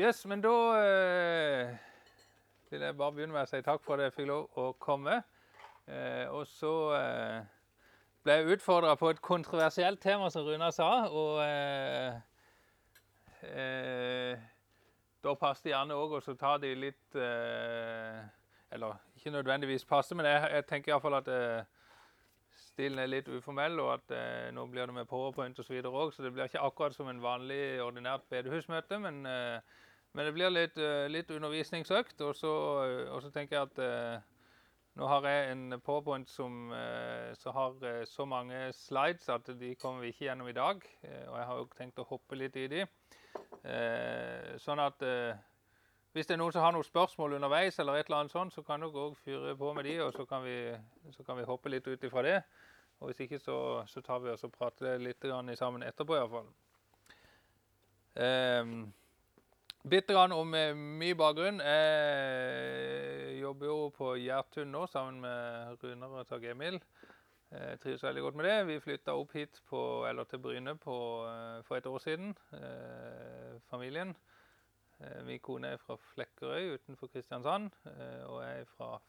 Yes, men da eh, vil jeg bare begynne med å si takk for at jeg fikk lov å komme. Eh, og så eh, ble jeg utfordra på et kontroversielt tema, som Runa sa. Og da passet gjerne òg å ta de litt Eller ikke nødvendigvis passe, men jeg, jeg tenker iallfall at stilen er litt uformell, og at eh, nå blir det med powerpoint osv. òg, så det blir ikke akkurat som en vanlig, ordinært bedehusmøte. Men, eh, men det blir litt, eh, litt undervisningsøkt. Og så, og så tenker jeg at eh, nå har jeg en powerpoint som, eh, som har eh, så mange slides at de kommer vi ikke gjennom i dag. Eh, og jeg har jo tenkt å hoppe litt i de. Eh, sånn at eh, hvis det er noen som har noen spørsmål underveis, eller et eller annet sånt, så kan dere òg fyre på med de, og så kan vi, så kan vi hoppe litt ut ifra det. Og hvis ikke, så, så tar vi oss og prater litt sammen etterpå, iallfall. Um, Bitte grann om mye bakgrunn. Jeg jobber jo på Gjertun nå sammen med Runar og Tage Emil. Jeg trives veldig godt med det. Vi flytta opp hit på, eller til Bryne på, eh, for et år siden, eh, familien. Eh, min kone er fra Flekkerøy utenfor Kristiansand, eh, og jeg er fra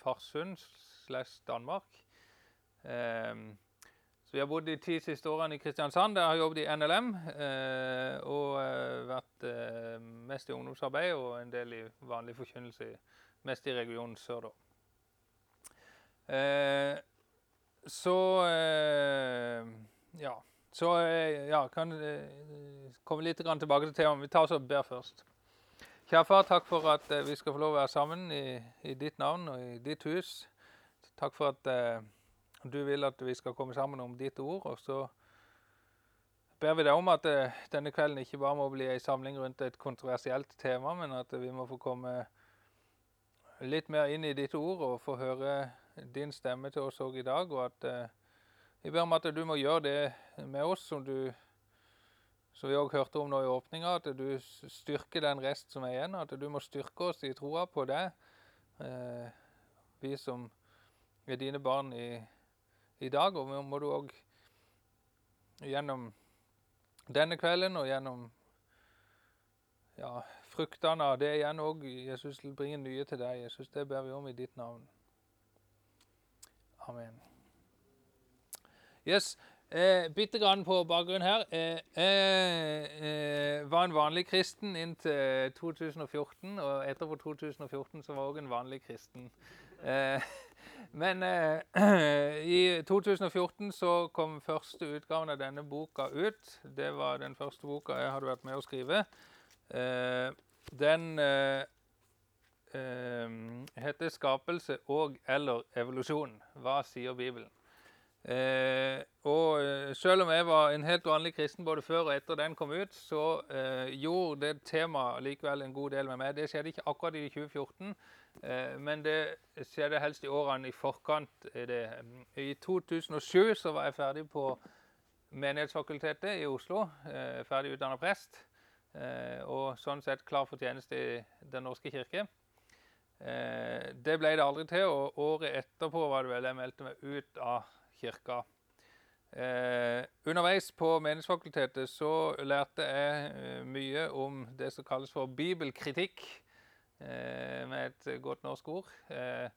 Farsund slash Danmark. Ehm, så vi har bodd de ti siste årene i Kristiansand. Der har jobbet i NLM. Eh, og vært mest i ungdomsarbeid og en del i vanlig forkynnelse, mest i regionen sør, da. Så ja. Så ja, kan komme litt tilbake til temaet. Vi tar oss og ber først. Kjære far, takk for at eh, vi skal få lov å være sammen i, i, ditt navn og i ditt hus. Takk for at eh, du vil at vi skal komme sammen om ditt ord. Og så ber vi deg om at eh, denne kvelden ikke bare må bli en samling rundt et kontroversielt tema, men at vi må få komme litt mer inn i ditt ord og få høre din stemme til oss òg i dag. Og at eh, vi ber om at du må gjøre det med oss som du som vi òg hørte om nå i åpninga, at du styrker den rest som er igjen. At du må styrke oss i troa på deg, Eh, vi som er dine barn i, i dag. Og må du òg gjennom denne kvelden og gjennom ja, fruktene av det igjen òg, Jesus, bringe nye til deg. Jesus, det ber vi om i ditt navn. Amen. Yes, Eh, Bitte grann på bakgrunn her. Eh, jeg eh, var en vanlig kristen inntil 2014, og etterpå 2014 så var jeg òg en vanlig kristen. Eh, men eh, i 2014 så kom første utgaven av denne boka ut. Det var den første boka jeg hadde vært med å skrive. Eh, den heter 'Skapelse og eller evolusjon'. Hva sier Bibelen? Eh, og eh, selv om jeg var en helt vanlig kristen både før og etter den kom ut, så eh, gjorde det temaet likevel en god del med meg. Det skjedde ikke akkurat i 2014, eh, men det skjedde helst i årene i forkant. I 2007 så var jeg ferdig på Menighetsfakultetet i Oslo. Eh, ferdig utdanna prest. Eh, og sånn sett klar for tjeneste i Den norske kirke. det ble det aldri til, og året etterpå var det vel jeg meldte meg ut av kirka. Eh, underveis på Menighetsfakultetet så lærte jeg eh, mye om det som kalles for bibelkritikk, eh, med et godt norsk ord. Eh,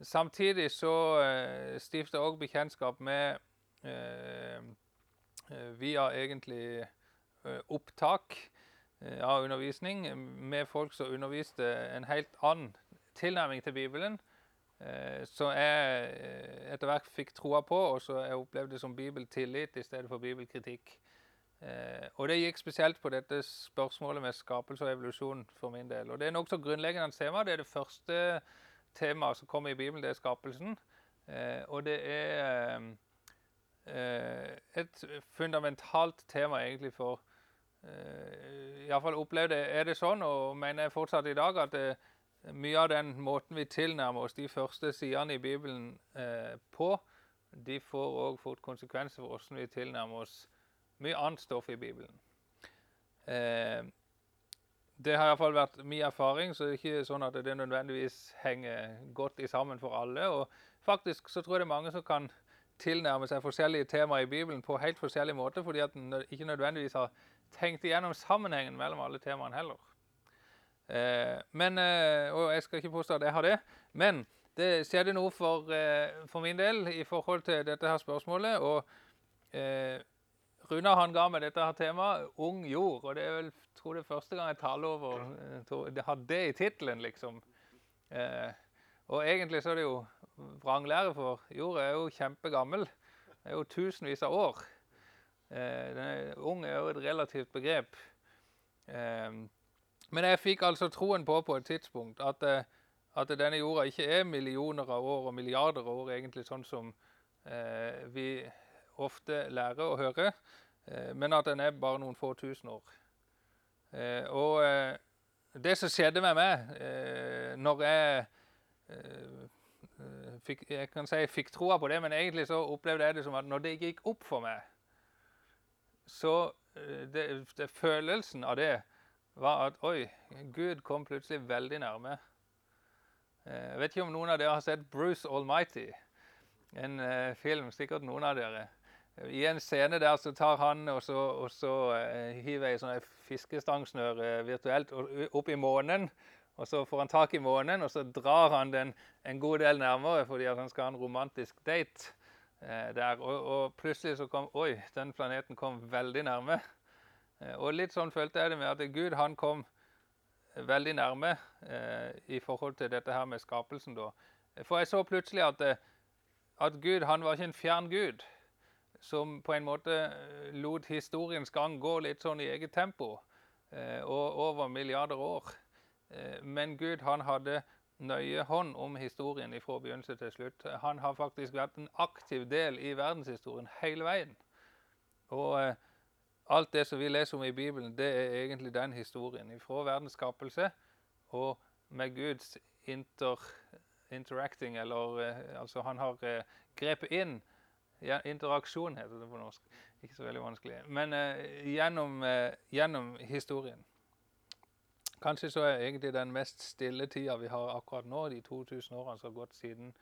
samtidig så stifta stiftet jeg òg bekjentskap med eh, via egentlig opptak av undervisning med folk som underviste en helt annen tilnærming til Bibelen Eh, så jeg eh, etter hvert fikk troa på, og så jeg opplevde som bibeltillit i stedet for bibelkritikk. Eh, og det gikk spesielt på dette spørsmålet med skapelse og evolusjon for min del. Og det er nokså grunnleggende tema. Det er det første temaet som kommer i Bibelen, det er skapelsen. Og det er et fundamentalt tema egentlig for Iallfall opplevde er det sånn, og mener jeg fortsatt i dag, at det, mye av den måten vi tilnærmer oss de første sidene i Bibelen eh, på, de får òg fort konsekvenser for hvordan vi tilnærmer oss mye annet stoff i Bibelen. Eh, det har iallfall vært min erfaring, så det er ikke sånn at det nødvendigvis henger godt i sammen for alle. Og faktisk så tror jeg det er mange som kan tilnærme seg forskjellige temaer i Bibelen på helt forskjellige måter, fordi at en ikke nødvendigvis har tenkt igjennom sammenhengen mellom alle temaene heller. Eh, men, eh, og jeg skal ikke påstå at jeg har det, men det skjedde noe for, eh, for min del i forhold til dette her spørsmålet. og Runar han ga meg dette her temaet, Ung jord. og Det er vel tror det er første gang jeg taler over eh, det har det i tittelen, liksom. Eh, og egentlig så er det jo vranglære, for jorda er jo kjempegammel. Det er jo tusenvis av år. Eh, ung er jo et relativt begrep. Eh, men jeg fikk altså troen på på et tidspunkt at, eh, at, denne jorda ikke er millioner av år og milliarder av år, egentlig sånn som eh, vi ofte lærer å høre, eh, men at den er bare noen få tusen år. Eh, og eh, det som skjedde med meg når jeg fikk, jeg kan si jeg fikk troa på det, men egentlig så opplevde jeg det som at når det gikk opp for meg, så det, det, Følelsen av det var at oi, Gud kom plutselig veldig nærme. Jeg vet ikke om noen av dere har sett Bruce Almighty, en film. Sikkert noen av dere. I en scene der så tar han og så, og så uh, hiver ei sånn fiskestangsnør uh, virtuelt opp i månen. Og så får han tak i månen, og så drar han den en god del nærmere fordi han skal ha en romantisk date uh, der. Og, og, plutselig så kom Oi, den planeten kom veldig nærme. og litt sånn følte jeg det med at Gud han kom veldig nærme i forhold til dette her med skapelsen. da. For jeg så plutselig at, at Gud han var ikke en fjern Gud som på en måte eh, lot historiens gang gå litt sånn i eget tempo eh, og over milliarder år. Eh, men Gud han hadde nøye hånd om historien fra begynnelse til slutt. Han har faktisk vært en aktiv del i verdenshistorien hele veien. Og alt det som vi leser om i Bibelen, det er egentlig den historien. Fra verdens skapelse og med Guds inter, interacting, eller altså han har grepet inn interaksjon heter det på norsk. Ikke så veldig vanskelig. Men uh, gjennom, uh, gjennom, historien. Kanskje så er egentlig den mest stille tida vi har akkurat nå, de 2000 årene som har gått siden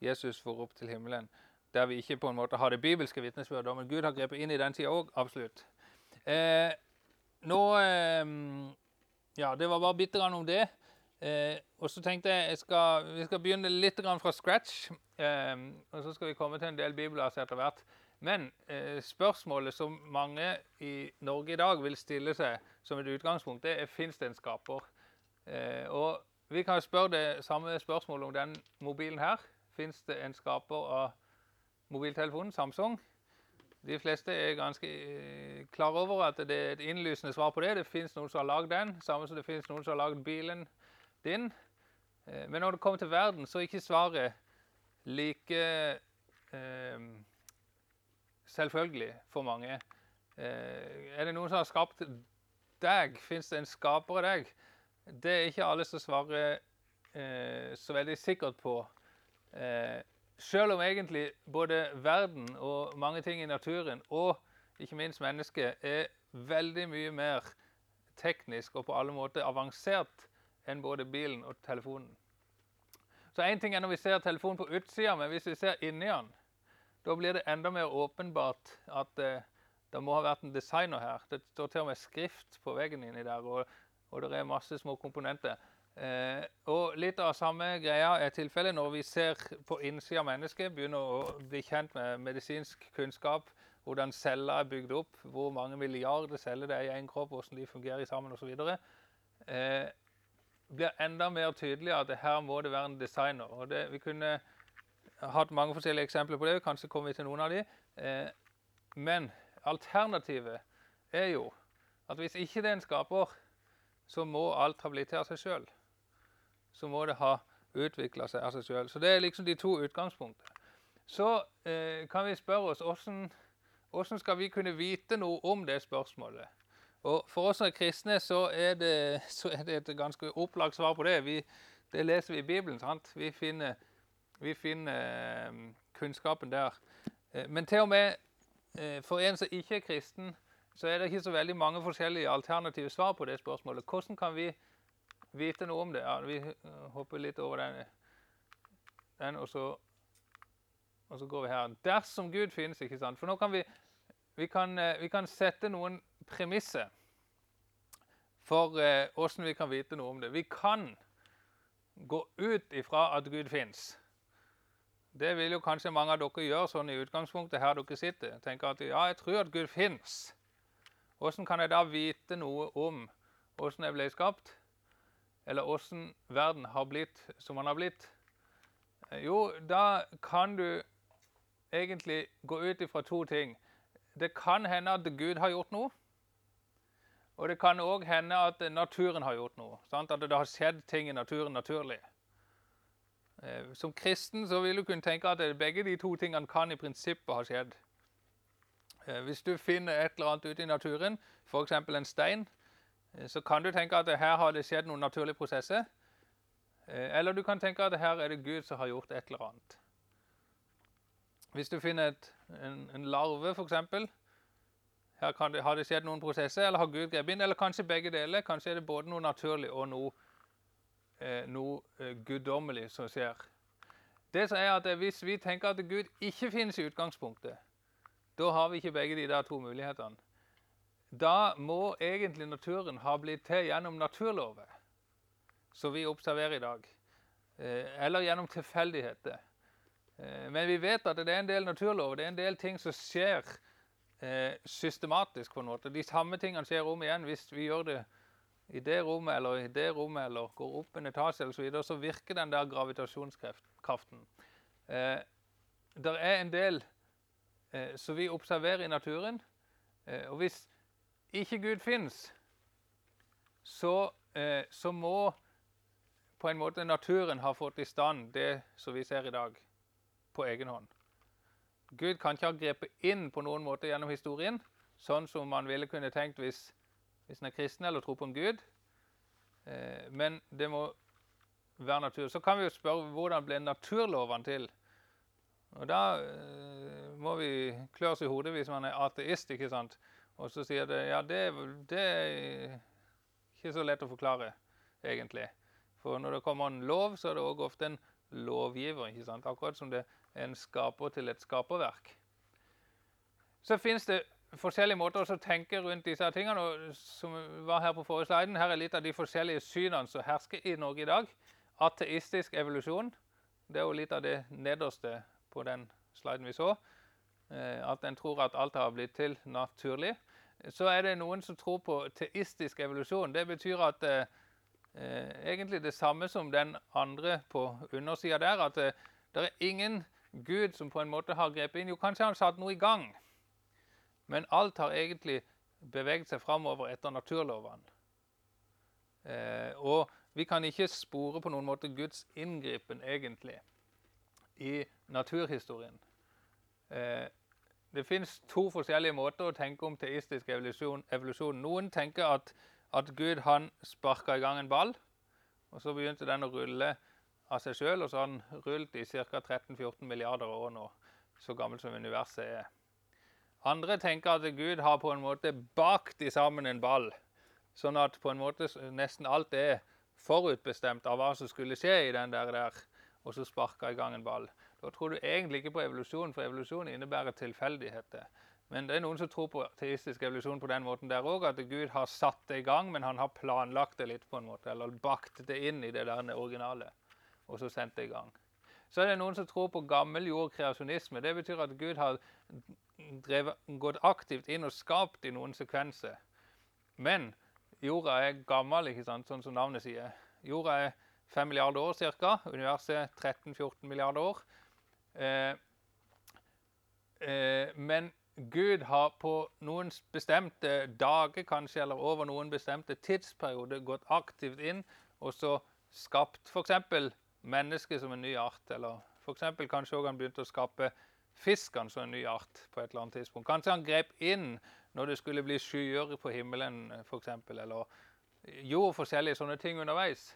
Jesus for opp til himmelen, der vi ikke på en måte har det bibelske vitnesbyrdet, men Gud har grepet inn i den tida òg, absolutt. Eh, nå Ja, det var bare bitte grann om det. Eh, og så tenkte jeg, jeg skal, vi skal begynne litt fra scratch. Eh, og så skal vi komme til en del bibler etter hvert. Men eh, spørsmålet som mange i Norge i dag vil stille seg som et utgangspunkt, det er fins det en skaper. Eh, og vi kan spørre det samme spørsmålet om den mobilen her. Fins det en skaper av mobiltelefonen Samsung? De fleste er ganske eh, klar over at det er et innlysende svar på det. Det fins noen som har lagd den, samme som det fins noen som har lagd bilen din. Eh, men når det kommer til verden, så er ikke svaret like eh, selvfølgelig for mange. Eh, er det noen som har skapt deg? Fins det en skaper av deg? Det er ikke alle som svarer eh, så veldig sikkert på. Eh, selv om egentlig både verden og mange ting i naturen, og ikke minst mennesket, er veldig mye mer teknisk og på alle måter avansert enn både bilen og telefonen. Så Én ting er når vi ser telefonen på utsida, men hvis vi ser inni den, da blir det enda mer åpenbart at eh, det må ha vært en designer her. Det står til og med skrift på veggen inni der, og, og det er masse små komponenter. Eh, og Litt av samme greia er tilfellet når vi ser på innsida av mennesket, begynner å bli kjent med medisinsk kunnskap, hvordan celler er bygd opp, hvor mange milliarder celler det er i én kropp, hvordan de fungerer sammen osv. Eh, blir enda mer tydelig at her må det være en designer. Og det, vi kunne hatt mange forskjellige eksempler på det. Kanskje kommer vi til noen av dem. Eh, men alternativet er jo at hvis ikke det er en skaper, så må alt ha blitt til av seg sjøl. Så må det ha utvikla seg av seg sjøl. Så det er liksom de to utgangspunktene. Så eh, kan vi spørre oss hvordan skal vi kunne vite noe om det spørsmålet? Og For oss som er kristne, så er det, så er det et ganske opplagt svar på det. Vi, det leser vi i Bibelen. sant? Vi finner, vi finner um, kunnskapen der. Eh, men til og med uh, for en som ikke er kristen, så er det ikke så veldig mange forskjellige alternative svar på det spørsmålet. Hvordan kan vi vite noe om det? Ja, vi hopper litt over den, den og, så, og, så, går vi her. Dersom Gud finnes, ikke sant? For nå kan vi, vi kan, vi kan sette noen premisset for åssen vi kan vite noe om det. Vi kan gå ut ifra at Gud fins. Det vil jo kanskje mange av dere gjøre sånn i utgangspunktet her dere sitter. Tenker at ja, jeg tror at Gud fins. Hvordan kan jeg da vite noe om åssen jeg ble skapt? Eller åssen verden har blitt som den har blitt? Jo, da kan du egentlig gå ut ifra to ting. Det kan hende at Gud har gjort noe. Og det kan òg hende at naturen har gjort noe. Sant? At det har skjedd ting i naturen naturlig. Eh, som kristen så vil du kunne tenke at begge de to tingene kan i prinsippet ha skjedd. Eh, hvis du finner et eller annet ute i naturen, f.eks. en stein, eh, så kan du tenke at her har det skjedd noen naturlige prosesser. Eller du kan tenke at her er det Gud som har gjort et eller annet. Hvis du finner et, en, en larve, f.eks. Her det, har det skjedd noen prosesser, eller har Gud grepet inn? Eller kanskje begge deler. Kanskje er det både noe naturlig og noe eh, noe eh, guddommelig som skjer. Det som er at Hvis vi tenker at Gud ikke finnes i utgangspunktet, da har vi ikke begge de der to mulighetene. Da må egentlig naturen ha blitt til gjennom naturlover, som vi observerer i dag. Eh, eller gjennom tilfeldigheter. Eh, men vi vet at det er en del naturlover, det er en del ting som skjer eh, systematisk. på en måte. De samme tingene skjer om igjen hvis vi gjør det i det rommet eller i det rommet eller går opp en etasje eller så videre, så virker den der gravitasjonskraften. Eh, det er en del eh, som vi observerer i naturen. Eh, og hvis ikke Gud fins, så, eh, så, må på en måte naturen ha fått i stand det som vi ser i dag, på egen hånd. Gud kan ikke ha grepet inn på noen måte gjennom historien, sånn som man ville kunne tenkt hvis hvis en er kristen eller tror på en gud. Eh, men det må være natur. Så kan vi jo spørre hvordan ble naturlovene til? Og Da eh, må vi klø oss i hodet hvis man er ateist. ikke sant? Og så sier det ja, det, det er ikke så lett å forklare, egentlig. For når det kommer en lov, så er det òg ofte en lovgiver. ikke sant? Akkurat som det er en skaper til et skaperverk. Så fins det forskjellige måter å tenke rundt disse tingene. og som var Her på forrige sliden, her er litt av de forskjellige synene som hersker i Norge i dag. Ateistisk evolusjon. Det er jo litt av det nederste på den sliden vi så. Eh, at en tror at alt har blitt til naturlig. Så er det noen som tror på teistisk evolusjon. Det betyr at eh, egentlig det samme som den andre på undersida der. At eh, det er ingen Gud som på en måte har grepet inn. Jo, kanskje han satte satt noe i gang. Men alt har egentlig beveget seg framover etter naturlovene. Eh, og vi kan ikke spore på noen måte Guds inngripen, egentlig, i naturhistorien. Eh, det fins to forskjellige måter å tenke om teistisk evolusjon. evolusjon. Noen tenker at, at Gud han sparka i gang en ball, og så begynte den å rulle av seg sjøl, og så har den rullet i ca. 13-14 milliarder år nå, så gammelt som universet er. Andre tenker at Gud har på en måte bakt sammen en ball, sånn at på en måte nesten alt er forutbestemt av hva som skulle skje i den der, der og så sparka i gang en ball. Da tror du egentlig ikke på evolusjon, for evolusjon innebærer tilfeldigheter. Men det er noen som tror på teistisk evolusjon på den måten der òg, at Gud har satt det i gang, men han har planlagt det litt, på en måte, eller bakt det inn i det der originale, og så sendt det i gang. Så er det noen som tror på gammel jordkreasjonisme. Det betyr at Gud har drevet, gått aktivt inn og skapt i noen sekvenser. Men jorda er gammel, ikke sant, sånn som navnet sier. Jorda er 5 milliarder år ca. Universet 13-14 milliarder år. Eh, eh, men Gud har på noen bestemte dager, kanskje, eller over noen bestemte tidsperioder, gått aktivt inn og så skapt f.eks. mennesket som en ny art. Eller f.eks. kanskje også han begynte å skape fiskene som en ny art på et eller annet tidspunkt. Kanskje han grep inn når det skulle bli skyer på himmelen f.eks. Eller gjorde forskjellige sånne ting underveis.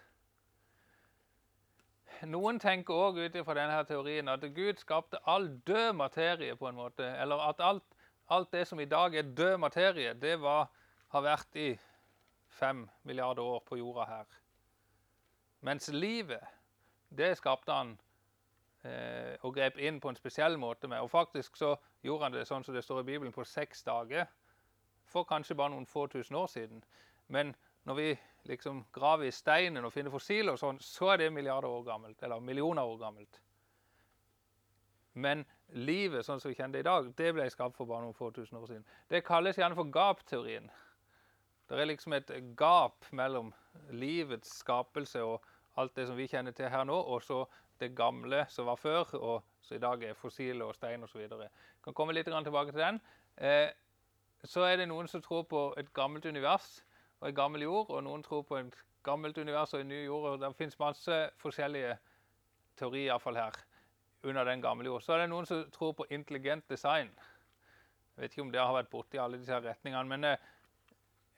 Noen tenker òg ut ifra denne teorien at Gud skapte all død materie. på en måte, Eller at alt, alt det som i dag er død materie, det var, har vært i fem milliarder år på jorda her. Mens livet, det skapte han eh, og grep inn på en spesiell måte med. Og faktisk så gjorde han det sånn som det står i Bibelen, på seks dager. For kanskje bare noen få tusen år siden. Men når vi liksom graver i steinen og finner fossiler, og sånn, så er det milliarder år gammelt, eller millioner år gammelt. Men livet sånn som vi kjenner det i dag, det ble skapt for bare noen få tusen år siden. Det kalles gjerne for gapteorien. Det er liksom et gap mellom livets skapelse og alt det som vi kjenner til her nå, og så det gamle som var før, og som i dag er fossiler og stein osv. Kan komme litt tilbake til den. Eh, så er det noen som tror på et gammelt univers og en gammel jord, og noen tror på et gammelt univers og en ny jord. og Det fins masse forskjellige teorier iallfall her under den gamle jord. Så er det noen som tror på intelligent design. Jeg vet ikke om det har vært borti alle disse retningene, men eh,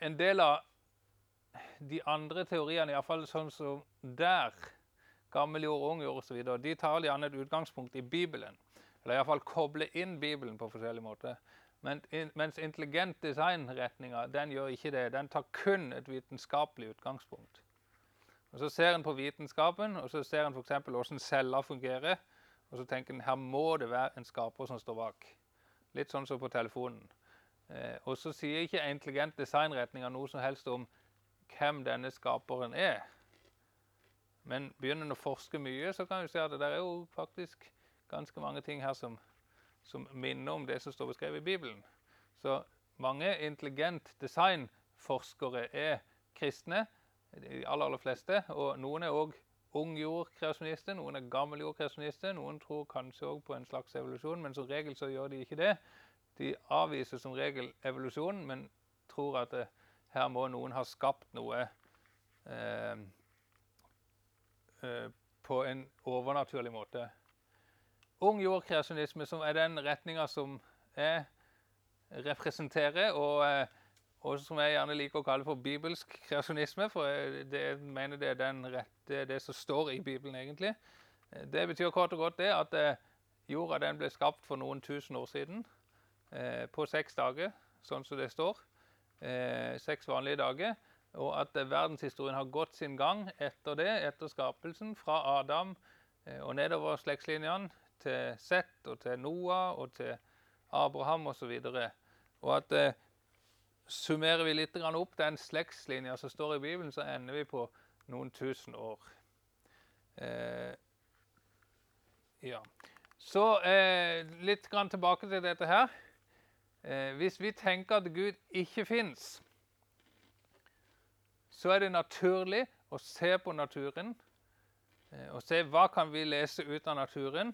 en del av de andre teoriene, iallfall sånn som der, gammel jord, ung jord osv., de tar gjerne et utgangspunkt i Bibelen. Eller iallfall kobler inn Bibelen på forskjellige måter. Men, mens intelligent design-retninga den gjør ikke det. Den tar kun et vitenskapelig utgangspunkt. Og Så ser en på vitenskapen, og så ser en f.eks. hvordan celler fungerer. Og så tenker en her må det være en skaper som står bak. Litt sånn som på telefonen. Eh, og så sier ikke intelligent design-retninga noe som helst om hvem denne skaperen er. Men begynner en å forske mye, så kan vi se at det er jo faktisk ganske mange ting her som som minner om det som står beskrevet i Bibelen. Så mange intelligent designforskere er kristne, de aller, aller fleste. Og noen er òg ungjordkreasjonister, noen er gammeljordkreasjonister. Noen tror kanskje òg på en slags evolusjon, men som regel så gjør de ikke det. De avviser som regel evolusjonen, men tror at det, eh, her må noen ha skapt noe eh, eh, på en overnaturlig måte ung jordkreasjonisme, som er den retninga som jeg representerer, og, eh, og, som jeg gjerne liker å kalle for bibelsk kreasjonisme, for jeg, mener det er, den rett, det er det som står i Bibelen, egentlig. Det betyr kort og godt det at eh, jorda den ble skapt for noen tusen år siden, eh, på seks dager, sånn som det står. Seks vanlige dager. Og at verdenshistorien har gått sin gang etter det, etter skapelsen, fra Adam og nedover slektslinjene til Seth og til Noah og til Abraham osv. Og, så og at eh, summerer vi litt opp den slektslinja som står i Bibelen, så ender vi på noen tusen år. Eh, ja. Så eh, litt tilbake til dette her. Eh, hvis vi tenker at Gud ikke fins, så er det naturlig å se på naturen eh, og se hva kan vi lese ut av naturen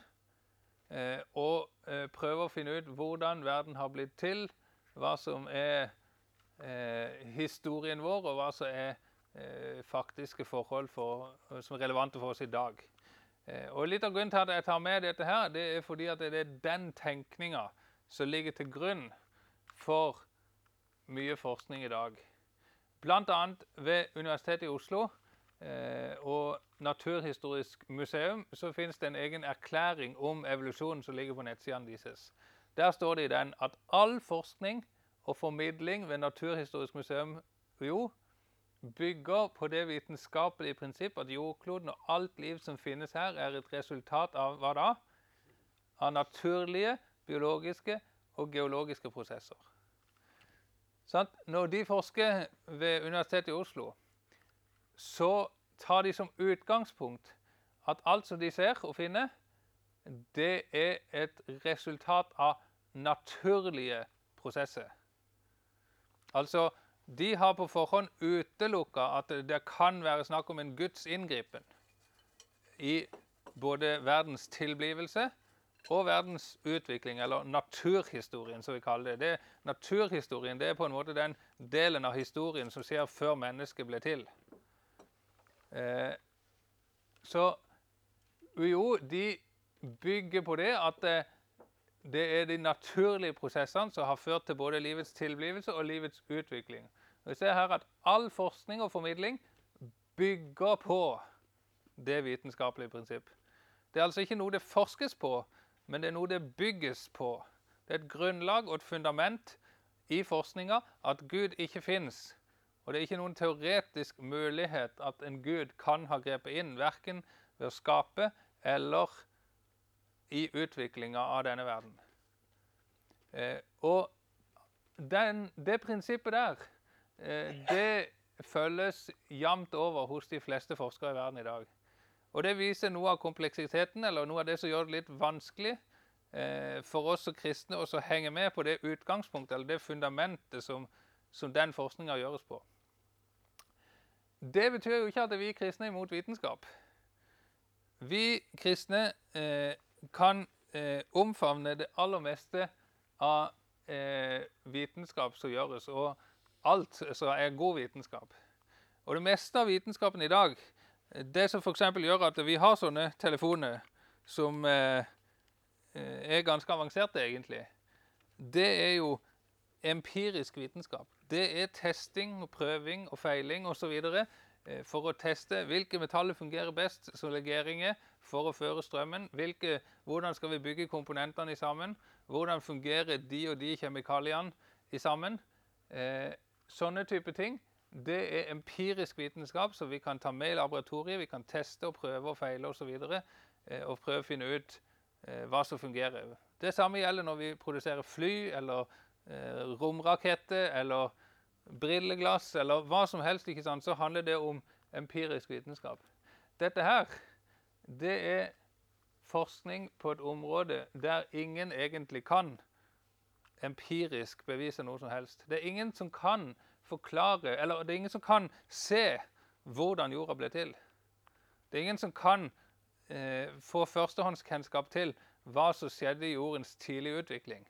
og eh, prøve å finne ut hvordan verden har blitt til, hva som er eh, historien vår, og hva som er faktiske forhold for, som er relevante for oss i dag. Og Litt av grunnen til at jeg tar med dette, her, det er fordi at det er den tenkninga som ligger til grunn for mye forskning i dag. Bl.a. ved Universitetet i Oslo og Naturhistorisk museum så finnes det en egen erklæring om evolusjonen som ligger på nettsidene deres. Der står det i den at all forskning og formidling ved Naturhistorisk museum jo bygger på det vitenskapelige prinsipp at jordkloden og alt liv som finnes her, er et resultat av hva da? Av naturlige, biologiske og geologiske prosesser. Sånn, når de forsker ved Universitetet i Oslo, så tar de som utgangspunkt at alt som de ser og finner, det er et resultat av naturlige prosesser. Altså, de har på forhånd utelukka at det kan være snakk om en Guds inngripen i både verdens tilblivelse og verdens utvikling, eller naturhistorien, som vi kaller det. det. Naturhistorien det er på en måte den delen av historien som skjer før mennesket ble til. Eh, så UiO de bygger på det at eh, det er de naturlige prosessene som har ført til både livets tilblivelse og livets utvikling. Vi ser her at all forskning og formidling bygger på det vitenskapelige prinsipp. Det er altså ikke noe det forskes på, men det er noe det bygges på. Det er et grunnlag og et fundament i forskninga at Gud ikke fins. Og det er ikke noen teoretisk mulighet at en gud kan ha grepet inn, verken ved å skape eller i utviklinga av denne verden. Eh, og den, det prinsippet der, eh, det følges jevnt over hos de fleste forskere i verden i dag. Og Det viser noe av kompleksiteten, eller noe av det som gjør det litt vanskelig eh, for oss som kristne å henge med på det utgangspunktet eller det fundamentet som, som den forskninga gjøres på. Det betyr jo ikke at vi kristne er imot vitenskap. Vi kristne eh, kan eh, omfavne det aller meste av eh, vitenskap som gjøres, og alt som er god vitenskap. Og det meste av vitenskapen i dag, det som f.eks. gjør at vi har sånne telefoner som eh, er ganske avanserte, egentlig, det er jo empirisk vitenskap. Det er testing og prøving og feiling osv. Eh, for å teste hvilke metaller fungerer best som legeringer for å føre strømmen. Hvilke, hvordan skal vi bygge komponentene sammen? Hvordan fungerer de og de kjemikaliene i sammen? Eh, sånne type ting. Det er empirisk vitenskap som vi kan ta med i laboratoriet. Vi kan teste og prøve og feile osv. Og, så eh, og prøve å finne ut eh, hva som fungerer. Det samme gjelder når vi produserer fly eller romraketter eller brilleglass eller hva som helst, ikke sant, så handler det om empirisk vitenskap. Dette her, det er forskning på et område der ingen egentlig kan empirisk bevise noe som helst. Det er ingen som kan forklare, eller det er ingen som kan se hvordan jorda ble til. Det er ingen som kan eh, få førstehåndskjennskap til hva som skjedde i jordens tidlige utvikling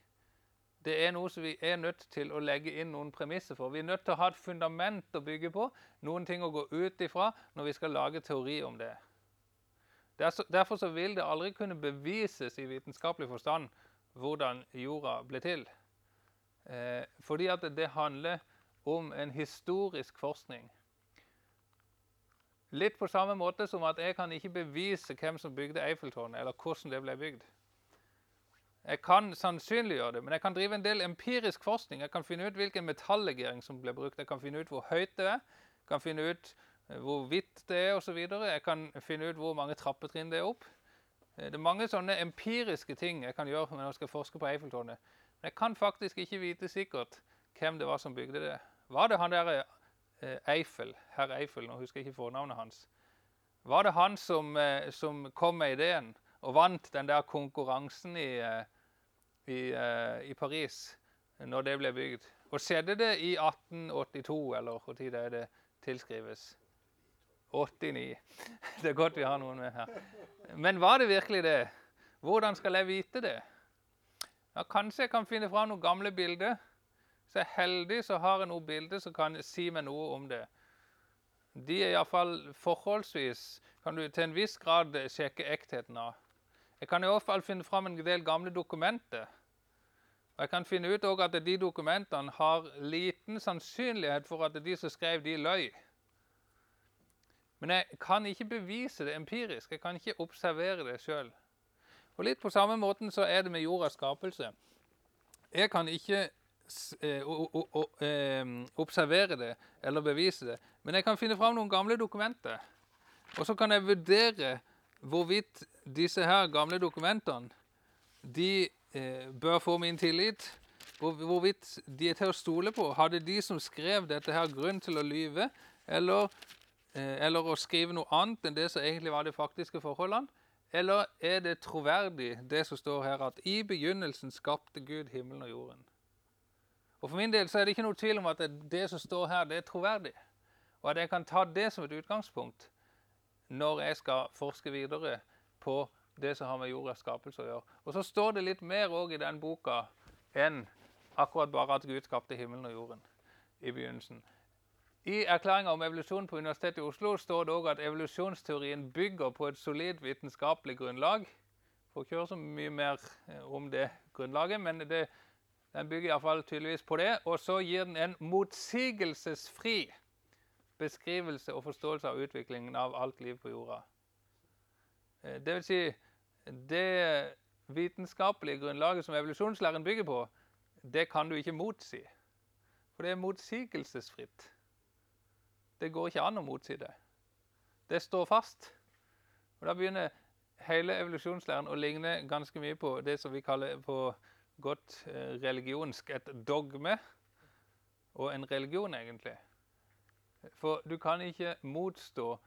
det er noe som vi er nødt til å legge inn noen premisser for. Vi er nødt til å ha et fundament å bygge på, noen ting å gå ut ifra når vi skal lage teori om det. Derfor så vil det aldri kunne bevises i vitenskapelig forstand hvordan jorda ble til. Eh, fordi at det handler om en historisk forskning. Litt på samme måte som at jeg kan ikke bevise hvem som bygde Eiffeltårnet, eller hvordan det ble bygd. Jeg kan sannsynliggjøre det, men jeg kan drive en del empirisk forskning. Jeg kan finne ut hvilken metallegering som ble brukt. Jeg kan finne ut hvor høyt det er, jeg kan finne ut eh, hvor hvitt det er osv. Jeg kan finne ut hvor mange trappetrinn det er opp. Eh, det er mange sånne empiriske ting jeg kan gjøre når jeg skal forske på Eiffeltårnet. Men jeg kan faktisk ikke vite sikkert hvem det var som bygde det. Var det han der eh, Eiffel, herr Eiffel, nå husker jeg ikke fornavnet hans. Var det han som, som kom med ideen og vant den der konkurransen i i, uh, i Paris når det ble bygd. Og skjedde det i 1882, eller hvor tid er det tilskrives? 89. Det er godt vi har noen med her. Men var det virkelig det? Hvordan skal jeg vite det? Ja, kanskje jeg kan finne fram noen gamle bilder. Hvis jeg er heldig så har jeg noen bilder som kan si meg noe om det. De er iallfall forholdsvis Kan du til en viss grad sjekke ektheten av. Jeg kan i hvert fall finne fram en del gamle dokumenter. Og Jeg kan finne ut at de dokumentene har liten sannsynlighet for at de som skrev, de løy. Men jeg kan ikke bevise det empirisk. Jeg kan ikke observere det sjøl. Og litt på samme måten så er det med jordas skapelse. Jeg kan ikke eh, observere det eller bevise det, men jeg kan finne fram noen gamle dokumenter. Og så kan jeg vurdere hvorvidt disse her gamle dokumentene de eh, bør få min tillit. Hvor, hvorvidt de er til å stole på. Hadde de som skrev dette her grunn til å lyve, eller, eh, eller å skrive noe annet enn det som egentlig var de faktiske forholdene? Eller er det troverdig, det som står her, at i begynnelsen skapte Gud himmelen og jorden? Og For min del så er det ikke noe tvil om at det, det som står her, det er troverdig. Og at jeg kan ta det som et utgangspunkt når jeg skal forske videre på det som har med jordas skapelse å gjøre. Og så står det litt mer òg i den boka enn akkurat bare at Gud skapte himmelen og jorden i begynnelsen. I erklæringa om evolusjon på Universitetet i Oslo står det òg at evolusjonsteorien bygger på et solid vitenskapelig grunnlag. Får ikke høre så mye mer eh, om det grunnlaget, men det, den bygger iallfall tydeligvis på det. Og så gir den en motsigelsesfri beskrivelse og forståelse av utviklingen av alt liv på jorda. Eh, det vil si, det vitenskapelige grunnlaget som evolusjonslæren bygger på, det kan du ikke motsi. For det er motsigelsesfritt. Det går ikke an å motsi det. Det står fast. Og Da begynner hele evolusjonslæren å ligne ganske mye på det som vi kaller på godt eh, religionsk et dogme. Og en religion, egentlig. For du kan ikke motstå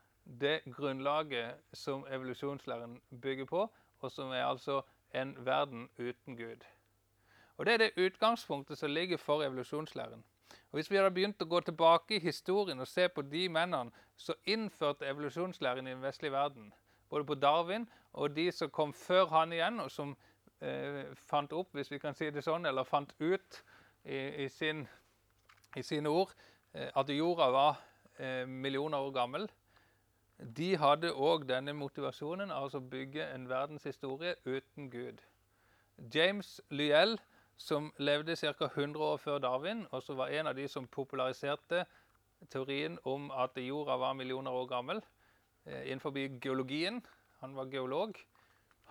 det grunnlaget som evolusjonslæren bygger på, og som er altså en verden uten Gud. Og Det er det utgangspunktet som ligger for evolusjonslæren. Og Hvis vi hadde begynt å gå tilbake i historien og se på de mennene som innførte evolusjonslæren i den vestlige verden, både på Darwin og de som kom før han igjen, og som eh, fant opp, hvis vi kan si det sånn, eller fant ut i, i, sin, i sine ord at jorda var eh, millioner år gammel, de hadde òg denne motivasjonen, altså bygge en verdenshistorie uten Gud. James Lyell, som levde ca. 100 år før Darwin, og som var en av de som populariserte teorien om at jorda var millioner år gammel eh, innenfor geologien, han var geolog,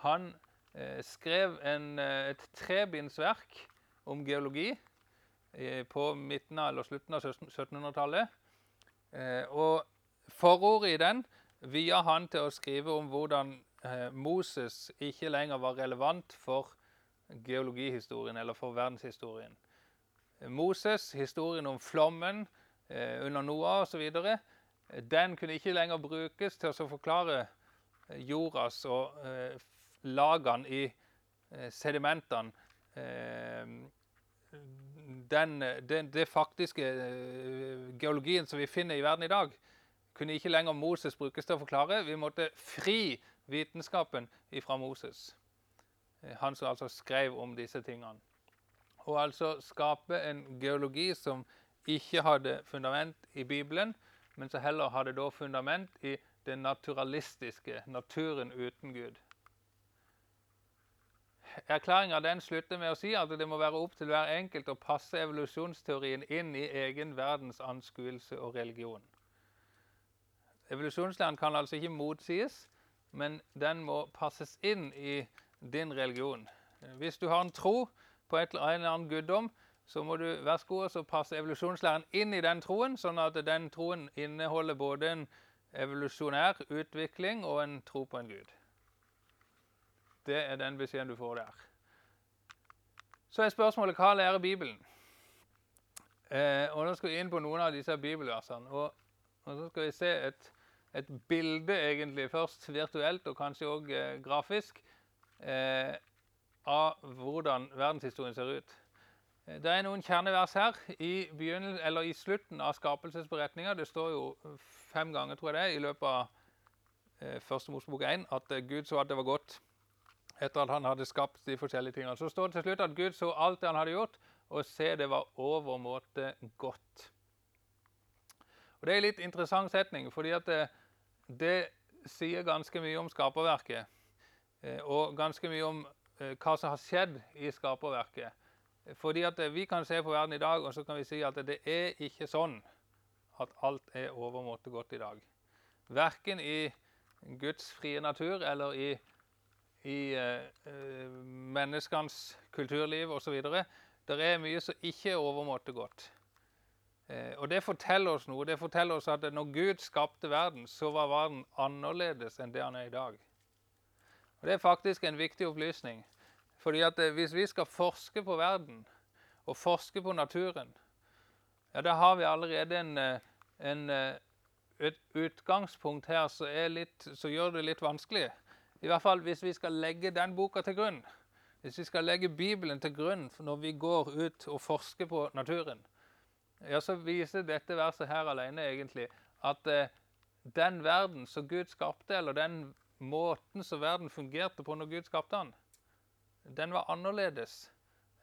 han eh, skrev en, eh, et trebindsverk om geologi eh, på midten av eller slutten av 1700-tallet. Eh, og forordet i den via han til å skrive om hvordan eh, Moses ikke lenger var relevant for geologihistorien eller for verdenshistorien. Moses, historien om flommen eh, under Noah osv., den kunne ikke lenger brukes til å forklare eh, jordas og eh, lagene i eh, sedimentene. Eh, den, den, det faktiske geologien som vi finner i verden i dag, kunne ikke lenger Moses brukes til å forklare. Vi måtte fri vitenskapen ifra Moses. Eh, han som altså skrev om disse tingene. Og altså skape en geologi som ikke hadde fundament i Bibelen, men som heller hadde da fundament i det naturalistiske, naturen uten Gud. Erklæringa slutter med å si at det må være opp til hver enkelt å passe evolusjonsteorien inn i egen verdens anskuelse og religion. Evolusjonslæren kan altså ikke motsies, men den må passes inn i din religion. Hvis du har en tro på et eller annen guddom, så må du være så god og passe evolusjonslæren inn i den troen, sånn at den troen inneholder både en evolusjonær utvikling og en tro på en gud. Det er den beskjeden du får der. Så er spørsmålet hva lærer Bibelen? Eh, og Nå skal vi inn på noen av disse bibelversene. Og, og så skal vi se et et bilde egentlig først virtuelt og kanskje òg eh, grafisk eh, av hvordan verdenshistorien ser ut. Eh, det er noen kjernevers her i, i slutten av skapelsesberetninga. Det står jo fem ganger tror jeg det, i løpet av eh, første Mosebok 1 at eh, Gud så at det var godt etter at han hadde skapt de forskjellige tingene. Så står det til slutt at Gud så alt det han hadde gjort, og se det var overmåte godt. Og Det er en litt interessant setning, fordi at det, det sier ganske mye om skaperverket. Eh, og ganske mye om eh, hva som har skjedd i skaperverket. Fordi at eh, Vi kan se på verden i dag og så kan vi si at det er ikke sånn at alt er overmåte godt i dag. Verken i Guds frie natur eller i, i eh, menneskenes kulturliv osv. Det er mye som ikke er overmåte godt. Eh, og Det forteller oss noe. Det forteller oss at når Gud skapte verden, så var verden annerledes enn det han er i dag. Og Det er faktisk en viktig opplysning. Fordi at eh, Hvis vi skal forske på verden og forske på naturen, ja, da har vi allerede en, eh, en, et utgangspunkt her som gjør det litt vanskelig. I hvert fall hvis vi skal legge den boka til grunn. Hvis vi skal legge Bibelen til grunn når vi går ut og forsker på naturen, ja, så viser dette verset her alene egentlig at eh, den verden som Gud skapte, eller den måten som verden fungerte på når Gud skapte den, den var annerledes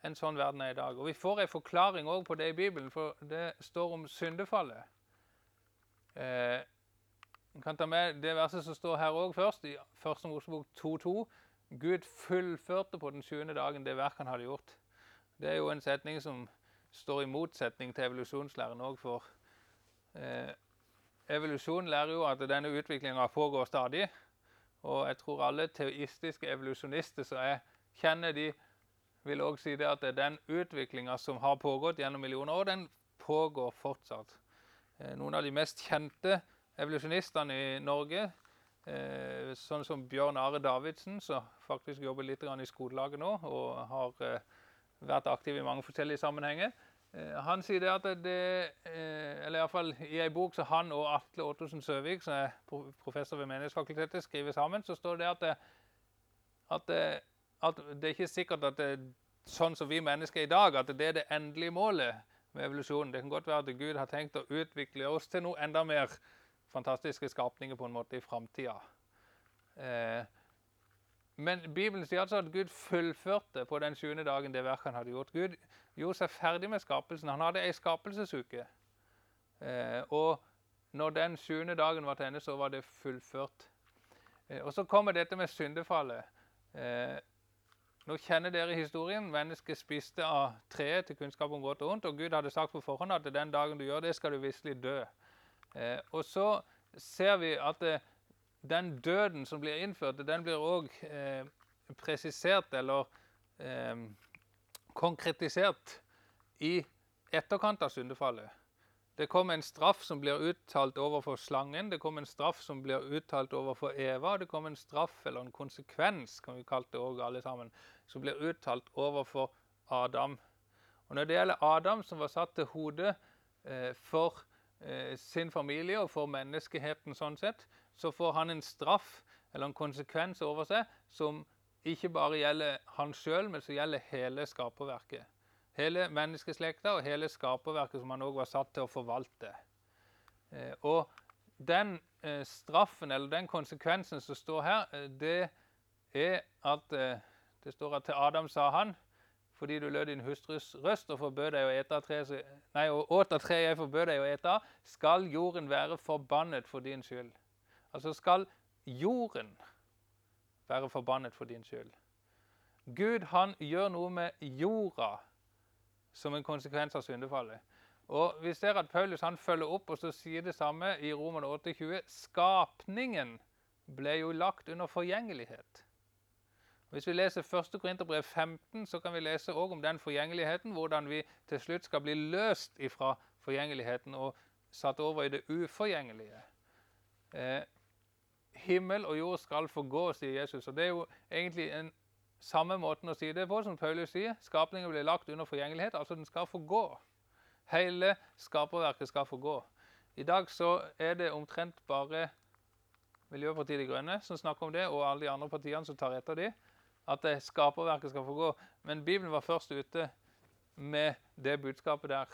enn sånn verden er i dag. Og Vi får en forklaring også på det i Bibelen, for det står om syndefallet. Eh, kan ta med det verset som står her òg først, i 1. Mosebok 2.2. Gud fullførte på den sjuende dagen det verk han hadde gjort. Det er jo en setning som står i motsetning til evolusjonslæren òg, for eh, evolusjon lærer jo at denne utviklinga pågår stadig. Og jeg tror alle teoistiske evolusjonister som jeg kjenner, de vil òg si det at det den utviklinga som har pågått gjennom millioner år, den pågår fortsatt. Eh, noen av de mest kjente evolusjonistene i Norge, eh, sånn som Bjørn Are Davidsen, som faktisk jobber litt i skolelaget nå og har eh, vært aktiv i mange forskjellige sammenhenger. Eh, han sier det at det Eller iallfall i ei bok som han og Atle Ottosen Søvik, som er professor ved Menighetsfakultetet, skriver sammen, så står det at, det, at, det, at det er ikke sikkert at det, er sånn som vi mennesker er i dag, at det er det endelige målet med evolusjonen. Det kan godt være at Gud har tenkt å utvikle oss til noe enda mer fantastiske skapninger på en måte i framtida. Eh, men Bibelen sier altså at Gud fullførte på den sjuende dagen det verket han hadde gjort. Gud gjorde seg ferdig med skapelsen. Han hadde ei skapelsesuke. Eh, og når den sjuende dagen var til ende, så var det fullført. Eh, og så kommer dette med syndefallet. Nå kjenner dere historien. Mennesket spiste av treet til kunnskap om godt og vondt. Og Gud hadde sagt på forhånd at den dagen du gjør det, skal du visselig dø. Eh, og så ser vi at det, den døden som blir innført, den blir òg eh, presisert eller eh, konkretisert i etterkant av syndefallet. Det kom en straff som blir uttalt overfor slangen, det kom en straff som blir uttalt overfor Eva, det kom en straff, eller en konsekvens, kan vi kalle det òg alle sammen, som blir uttalt overfor Adam. Og Når det gjelder Adam, som var satt til hodet eh, for eh, sin familie og for menneskeheten sånn sett, så får han en straff eller en konsekvens over seg som ikke bare gjelder han sjøl, men som gjelder hele skaperverket. Hele menneskeslekta og hele skaperverket som han òg var satt til å forvalte. Eh, og den eh, straffen, eller den konsekvensen som står her, eh, det er at Det står at til Adam sa han fordi du lød din hustrus røst og forbød nei, og åt av treet jeg forbød deg å ete, skal jorden være forbannet for din skyld. Altså skal jorden være forbannet for din skyld. Gud han gjør noe med jorda som en konsekvens av syndefallet. Og Vi ser at Paulus han følger opp og så sier det samme i Roman 8,20. Skapningen ble jo lagt under forgjengelighet. Hvis vi leser 1. Korinterbrev 15, så kan vi lese også om den forgjengeligheten. Hvordan vi til slutt skal bli løst ifra forgjengeligheten og satt over i det uforgjengelige. Eh, himmel og jord skal forgå, sier Jesus. Og Det er jo egentlig en samme måten å si det på som Paulus sier. Skapningen blir lagt under forgjengelighet, altså den skal forgå. Hele skaperverket skal forgå. I dag så er det omtrent bare Miljøpartiet De Grønne som snakker om det, og alle de andre partiene som tar etter dem, at skaperverket skal forgå. Men Bibelen var først ute med det budskapet der.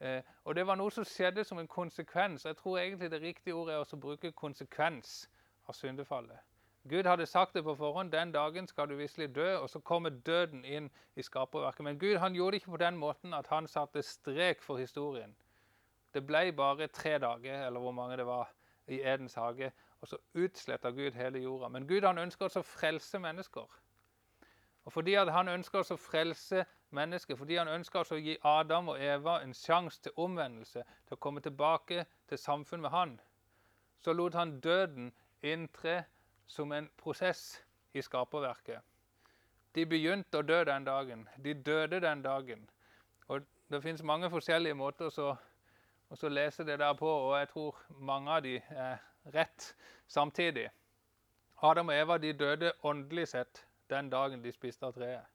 Eh, og det var noe som skjedde som en konsekvens. Jeg tror egentlig det riktige ordet er å bruke konsekvens av syndefallet. Gud hadde sagt det på forhånd. Den dagen skal du visselig dø. Og så kommer døden inn i skaperverket. Men Gud han gjorde det ikke på den måten at han satte strek for historien. Det ble bare tre dager, eller hvor mange det var, i Edens hage. Og så utsletter Gud hele jorda. Men Gud han ønsker også å frelse mennesker. Og fordi han ønsker å frelse mennesker, fordi han ønsker å gi Adam og Eva en sjanse til omvendelse, til å komme tilbake til samfunn med han, så lot han døden inntre som en prosess i skaperverket. De begynte å dø den dagen. De døde den dagen. Og Det fins mange forskjellige måter å lese det der på, og jeg tror mange av de er rett samtidig. Adam og Eva de døde åndelig sett den dagen de spiste av treet.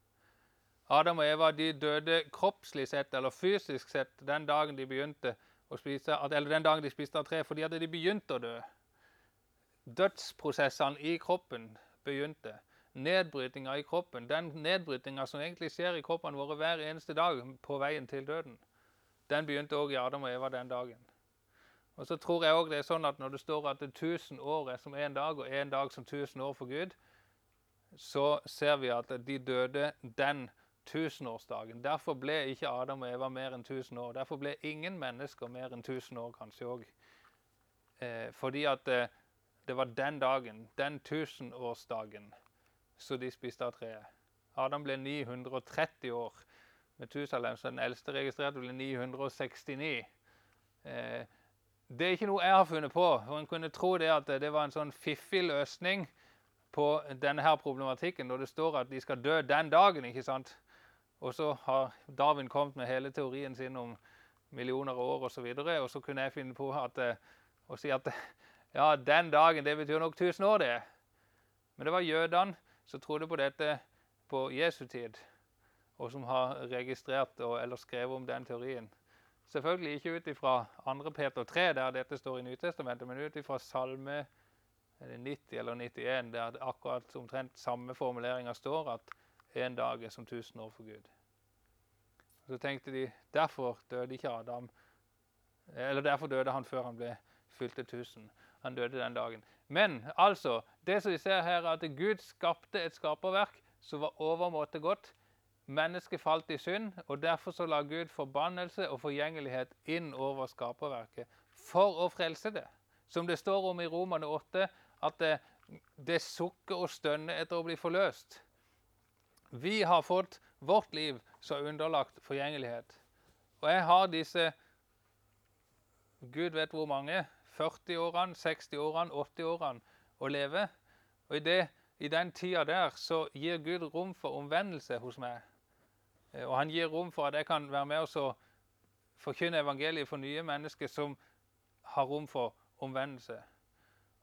Adam og Eva de døde kroppslig sett eller fysisk sett den dagen de begynte å spise, eller den dagen de spiste av treet, fordi at de begynte å dø. Dødsprosessene i kroppen begynte. Nedbrytinga i kroppen, den nedbrytinga som egentlig skjer i kroppene våre hver eneste dag på veien til døden, den begynte òg i Adam og Eva den dagen. Og så tror jeg også det er sånn at Når det står at 1000 år er som én dag, og én dag som 1000 år for Gud, så ser vi at de døde den tusenårsdagen. Derfor ble ikke Adam og Eva mer enn 1000 år. Derfor ble ingen mennesker mer enn 1000 år kanskje òg. Eh, fordi at eh, det var den dagen, den tusenårsdagen, så de spiste av treet. Adam ble 930 år. Metusalem, så den eldste registrerte, ble 969. Eh, det er ikke noe jeg har funnet på. for En kunne tro det at det var en sånn fiffig løsning på denne her problematikken når det står at de skal dø den dagen. ikke sant? Og så har Darwin kommet med hele teorien sin om millioner av år osv. Og, så og så kunne jeg finne på at, eh, å si at ja, den dagen det betyr nok 1000 år, det. Men det var jødene som trodde på dette på Jesu tid. og som har registrert og, eller skrevet om den teorien. Selvfølgelig ikke ut ifra 2. Peter 3, der dette står i Nytestamentet, men ut ifra Salme 90 eller 91, der akkurat omtrent samme formuleringa står at en dag er som tusen år for Gud. Så tenkte de derfor døde ikke Adam Eller derfor døde han før han ble fylte 1000. Han døde den dagen. Men altså, det som vi ser her, er at Gud skapte et skaperverk som var overmåte godt. Mennesket falt i synd, og derfor så la Gud forbannelse og forgjengelighet inn over skaperverket for å frelse det. Som det står om i Romane 8, at det, det sukker og stønner etter å bli forløst. Vi har fått vårt liv så underlagt forgjengelighet. Og jeg har disse Gud vet hvor mange 40 årene, 60 årene, 80 årene å leve. Og i, det, i den tida der så gir Gud rom for omvendelse hos meg. Eh, og han gir rom for at jeg kan være med og forkynne evangeliet for nye mennesker som har rom for omvendelse.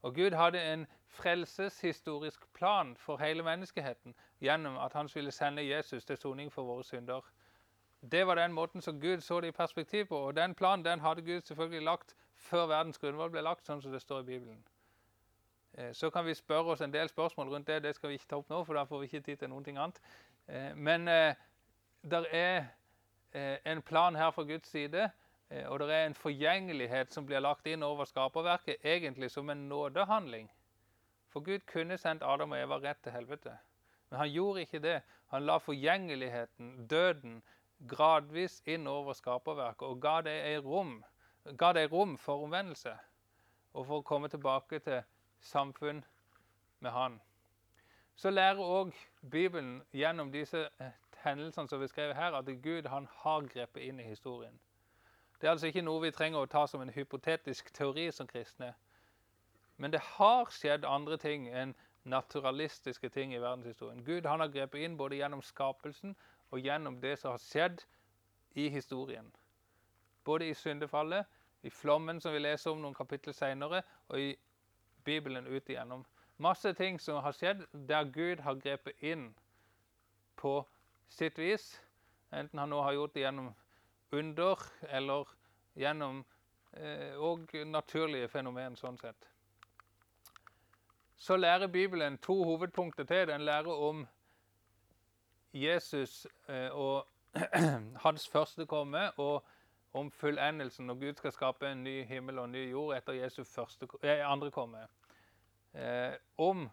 Og Gud hadde en frelseshistorisk plan for hele menneskeheten gjennom at han skulle sende Jesus til soning for våre synder. Det var den måten som Gud så det i perspektiv på. Og den planen den hadde Gud selvfølgelig lagt før verdens grunnvoll ble lagt, sånn som det står i Bibelen. Eh, så kan vi spørre oss en del spørsmål rundt det. Det skal vi ikke ta opp nå, for da får vi ikke tid til noen ting annet. Eh, men det er en plan her fra Guds side, og det er en forgjengelighet som blir lagt inn over skaperverket, egentlig som en nådehandling. For Gud kunne sendt Adam og Eva rett til helvete. Men han gjorde ikke det. Han la forgjengeligheten, døden, gradvis inn over skaperverket og ga det rom, ga det rom for omvendelse. Og for å komme tilbake til samfunn med Han. Så lærer òg Bibelen gjennom disse eh, hendelsene som vi skrev her, at Gud han har grepet inn i historien. Det er altså ikke noe vi trenger å ta som en hypotetisk teori som kristne. Men det har skjedd andre ting enn naturalistiske ting i verdenshistorien. Gud han har grepet inn både gjennom skapelsen og gjennom det som har skjedd i historien. Både i syndefallet, i flommen som vi leser om noen kapittel senere, og i Bibelen ut igjennom. Masse ting som har skjedd der Gud har grepet inn på sitt vis. Enten han nå har gjort det gjennom under eller gjennom eh, og naturlige fenomen sånn sett. Så lærer Bibelen to hovedpunkter til. Den lærer om Jesus eh, og hans første komme og om fullendelsen når Gud skal skape en ny himmel og en ny jord etter Jesus første, eh, andre komme. Eh, om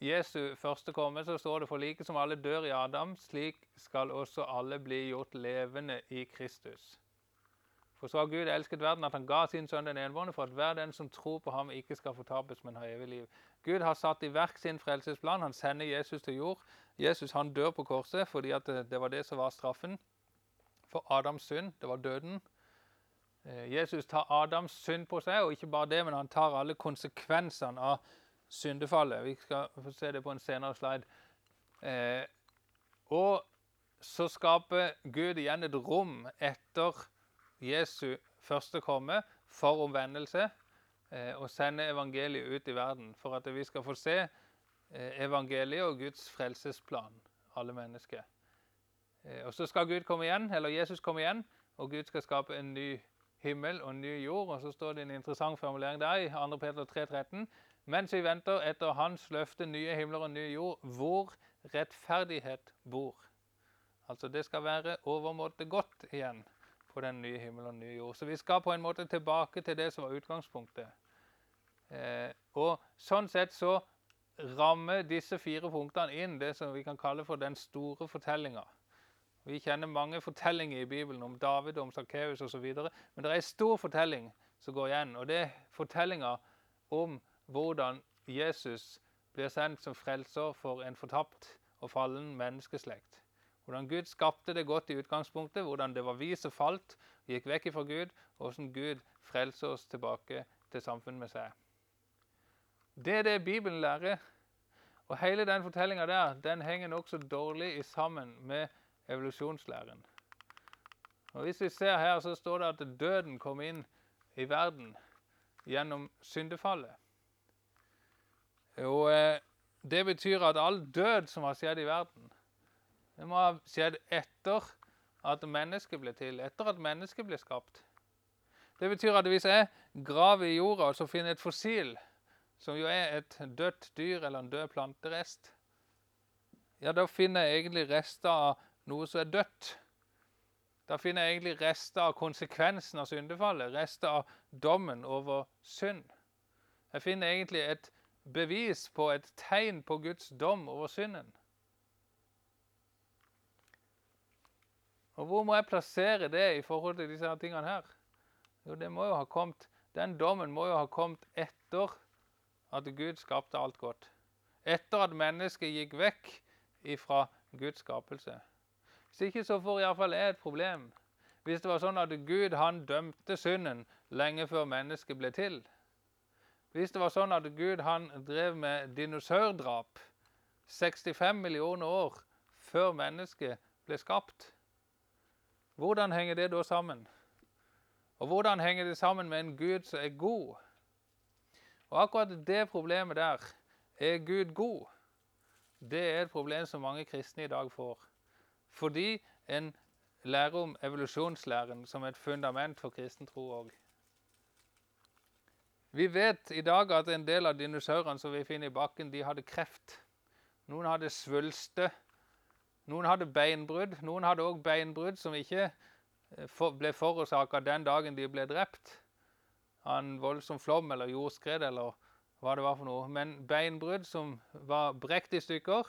Jesu første komme så står det for like som alle dør i Adam, slik skal også alle bli gjort levende i Kristus. For så har Gud elsket verden at han ga sin sønn den enbårne, for at hver den som tror på ham, ikke skal fortapes, men ha evig liv. Gud har satt i verk sin frelsesplan. Han sender Jesus til jord. Jesus han dør på korset fordi det var det som var straffen for Adams synd. Det var døden. Eh, Jesus tar Adams synd på seg, og ikke bare det, men han tar alle konsekvensene av syndefallet. Vi skal få se det på en senere slide. Eh, og så skaper Gud igjen et rom etter Jesu første komme for omvendelse eh, og sende evangeliet ut i verden. For at vi skal få se eh, evangeliet og Guds frelsesplan, alle mennesker. Eh, og så skal Gud komme igjen, eller Jesus komme igjen, og Gud skal skape en ny himmel og en ny jord. Og så står det en interessant formulering der i 2. Peter 3,13. Mens vi venter etter Hans løfte nye himler og ny jord, hvor rettferdighet bor. Altså det skal være overmåte godt igjen på den nye himmel og nye jord. Så vi skal på en måte tilbake til det som var utgangspunktet. Eh, og sånn sett så rammer disse fire punktene inn det som vi kan kalle for den store fortellinga. Vi kjenner mange fortellinger i Bibelen om David, om Sakkeus osv. Men det er en stor fortelling som går igjen, og det er fortellinga om hvordan Jesus blir sendt som frelser for en fortapt og fallen menneskeslekt. Hvordan Gud skapte det godt i utgangspunktet, hvordan det var vi som falt, gikk vekk fra Gud, og hvordan Gud frelser oss tilbake til samfunnet med seg. Det er det Bibelen lærer. Og hele den fortellinga der den henger nokså dårlig sammen med evolusjonslæren. Og Hvis vi ser her, så står det at døden kom inn i verden gjennom syndefallet. Og eh, Det betyr at all død som har skjedd i verden, Det må ha skjedd etter at mennesket ble til, etter at mennesket ble skapt. Det betyr at hvis jeg graver i jorda og så finner et fossil, som jo er et dødt dyr eller en død planterest, ja, da finner jeg egentlig rester av noe som er dødt. Da finner jeg egentlig rester av konsekvensen av syndefallet, rester av dommen over synd. Jeg finner egentlig et bevis på et tegn på Guds dom over synden. Og hvor må jeg plassere det i forhold til disse tingene her? Jo, det må jo ha kommet, Den dommen må jo ha kommet etter at Gud skapte alt godt. Etter at mennesket gikk vekk ifra Guds skapelse. Hvis ikke så får iallfall jeg et problem. Hvis det var sånn at Gud han dømte synden lenge før mennesket ble til. Hvis det var sånn at Gud han drev med dinosaurdrap 65 millioner år før mennesket ble skapt hvordan henger det da sammen? Og hvordan henger det sammen med en Gud som er god? Og akkurat det problemet der, er Gud god, det er et problem som mange kristne i dag får. Fordi en lærer om evolusjonslæren som et fundament for kristen tro òg. Vi vet i dag at en del av dinosaurene som vi finner i bakken, de hadde kreft. Noen hadde svulster noen hadde beinbrudd. Noen hadde òg beinbrudd som ikke eh, ble forårsaka den dagen de ble drept av en voldsom flom eller jordskred eller hva det var for noe. Men beinbrudd som var brekt i stykker.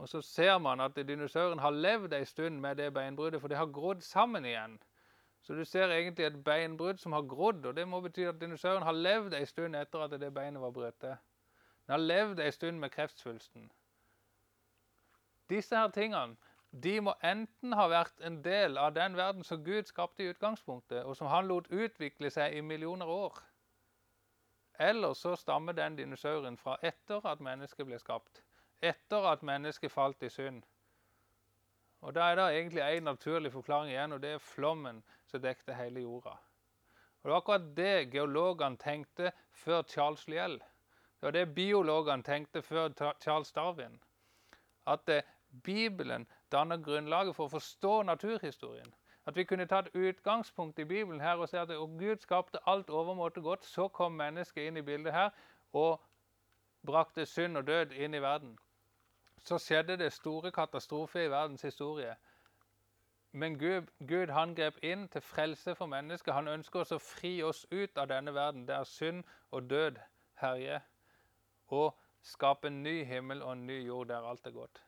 Og så ser man at dinosauren har levd ei stund med det beinbruddet, for det har grodd sammen igjen. Så du ser egentlig et beinbrudd som har grodd, og det må bety at dinosauren har levd ei stund etter at det beinet var brutt. Den har levd ei stund med kreftsvulsten. Disse her tingene de må enten ha vært en del av den verden som Gud skapte i utgangspunktet, og som han lot utvikle seg i millioner år. Eller så stammer den dinosauren fra etter at mennesket ble skapt. Etter at mennesket falt i synd. Og Da er det egentlig én naturlig forklaring igjen, og det er flommen som dekte hele jorda. Og Det var akkurat det geologene tenkte før Charles Liel. Det var det biologene tenkte før Charles Darwin. At det Bibelen danner grunnlaget for å forstå naturhistorien. At vi kunne tatt utgangspunkt i Bibelen her og se at Gud skapte alt overmåte godt. Så kom mennesket inn i bildet her og brakte synd og død inn i verden. Så skjedde det store katastrofer i verdens historie. Men Gud, Gud han grep inn til frelse for mennesket. Han ønsker oss å fri oss ut av denne verden der synd og død herjer, og skape en ny himmel og en ny jord der alt er godt.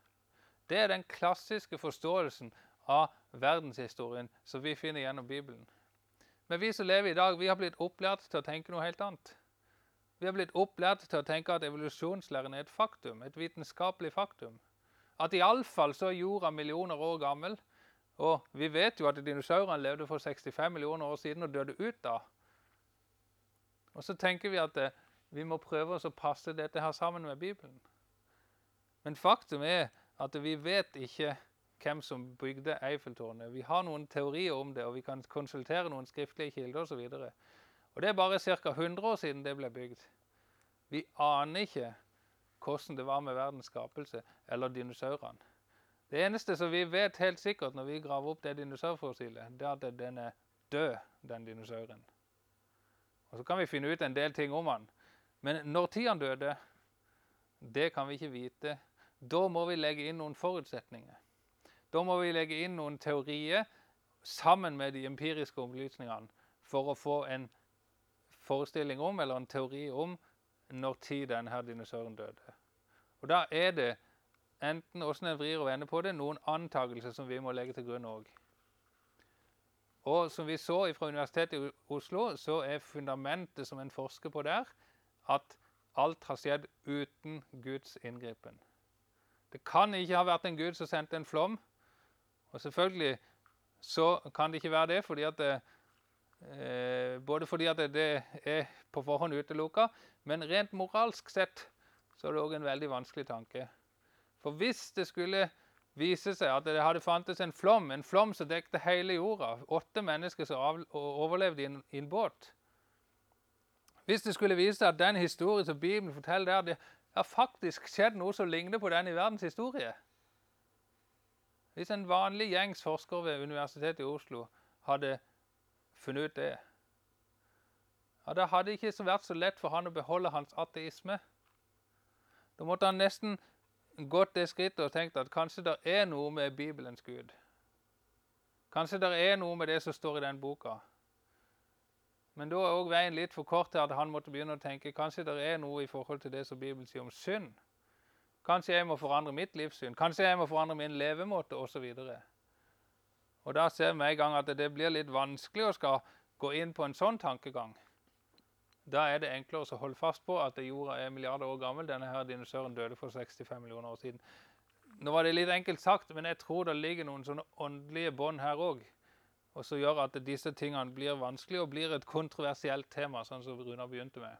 Det er den klassiske forståelsen av verdenshistorien som vi finner gjennom Bibelen. Men vi som lever i dag, vi har blitt opplært til å tenke noe helt annet. Vi har blitt opplært til å tenke at evolusjonslæren er et faktum, et vitenskapelig faktum. At iallfall så er jorda millioner år gammel. Og vi vet jo at dinosaurene levde for 65 millioner år siden og døde ut da. Og så tenker vi at eh, vi må prøve oss å passe dette her sammen med Bibelen. Men faktum er at vi vet ikke hvem som bygde Eiffeltårnet. Vi har noen teorier om det, og vi kan konsultere noen skriftlige kilder osv. Og, det er bare ca. 100 år siden det ble bygd. Vi aner ikke hvordan det var med verdens skapelse eller dinosaurene. Det eneste som vi vet helt sikkert når vi graver opp det dinosaurfossilet, det er at den er død, den dinosauren. Og Så kan vi finne ut en del ting om den. Men når tid han døde, det kan vi ikke vite da må vi legge inn noen forutsetninger. Da må vi legge inn noen teorier sammen med de empiriske opplysningene for å få en forestilling om, eller en teori om, når tid denne dinosauren døde. Og Da er det, enten åssen en vrir og vender på det, noen antakelser som vi må legge til grunn òg. Og som vi så fra Universitetet i Oslo, så er fundamentet som en forsker på der, at alt har skjedd uten Guds inngripen. Det kan ikke ha vært en gud som sendte en flom. Og selvfølgelig så kan det ikke være det, fordi at det, eh, både fordi at det er på forhånd utelukka, men rent moralsk sett så er det òg en veldig vanskelig tanke. For hvis det skulle vise seg at det hadde fantes en flom, en flom som dekte hele jorda, åtte mennesker som overlevde i en, i en båt Hvis det skulle vise seg at den historien som Bibelen forteller der, det har faktisk skjedd noe som ligner på den i verdens historie. Hvis en vanlig gjengs forsker ved Universitetet i Oslo hadde funnet ut det, ja, Det hadde ikke vært så lett for han å beholde hans ateisme. Da måtte han nesten gått det skrittet og tenkt at kanskje det er noe med Bibelens Gud. Kanskje det er noe med det som står i den boka. Men da er òg veien litt for kort til at han måtte begynne å tenke kanskje det er noe i forhold til det som Bibelen sier om synd. Kanskje jeg må forandre mitt livssyn. Kanskje jeg må forandre min levemåte osv. Og, da ser vi en gang at det blir litt vanskelig å skal gå inn på en sånn tankegang. Da er det enklere å holde fast på at jorda er milliarder år gammel. Denne her dinosauren døde for 65 millioner år siden. Nå var det litt enkelt sagt, men jeg tror det ligger noen sånne åndelige bånd her òg. Og som gjør at disse tingene blir vanskelig og blir et kontroversielt tema, sånn som Runar begynte med.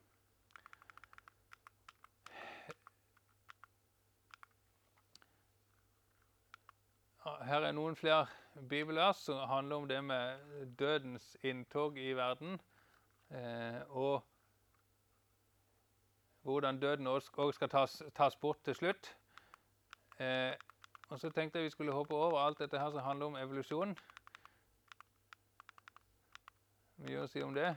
Her er noen flere bibelvers som handler om det med dødens inntog i verden. Eh, og hvordan døden òg skal tas, tas, bort til slutt. Eh, og så tenkte jeg vi skulle hoppe over alt dette her som handler om evolusjon. Mye å si om det.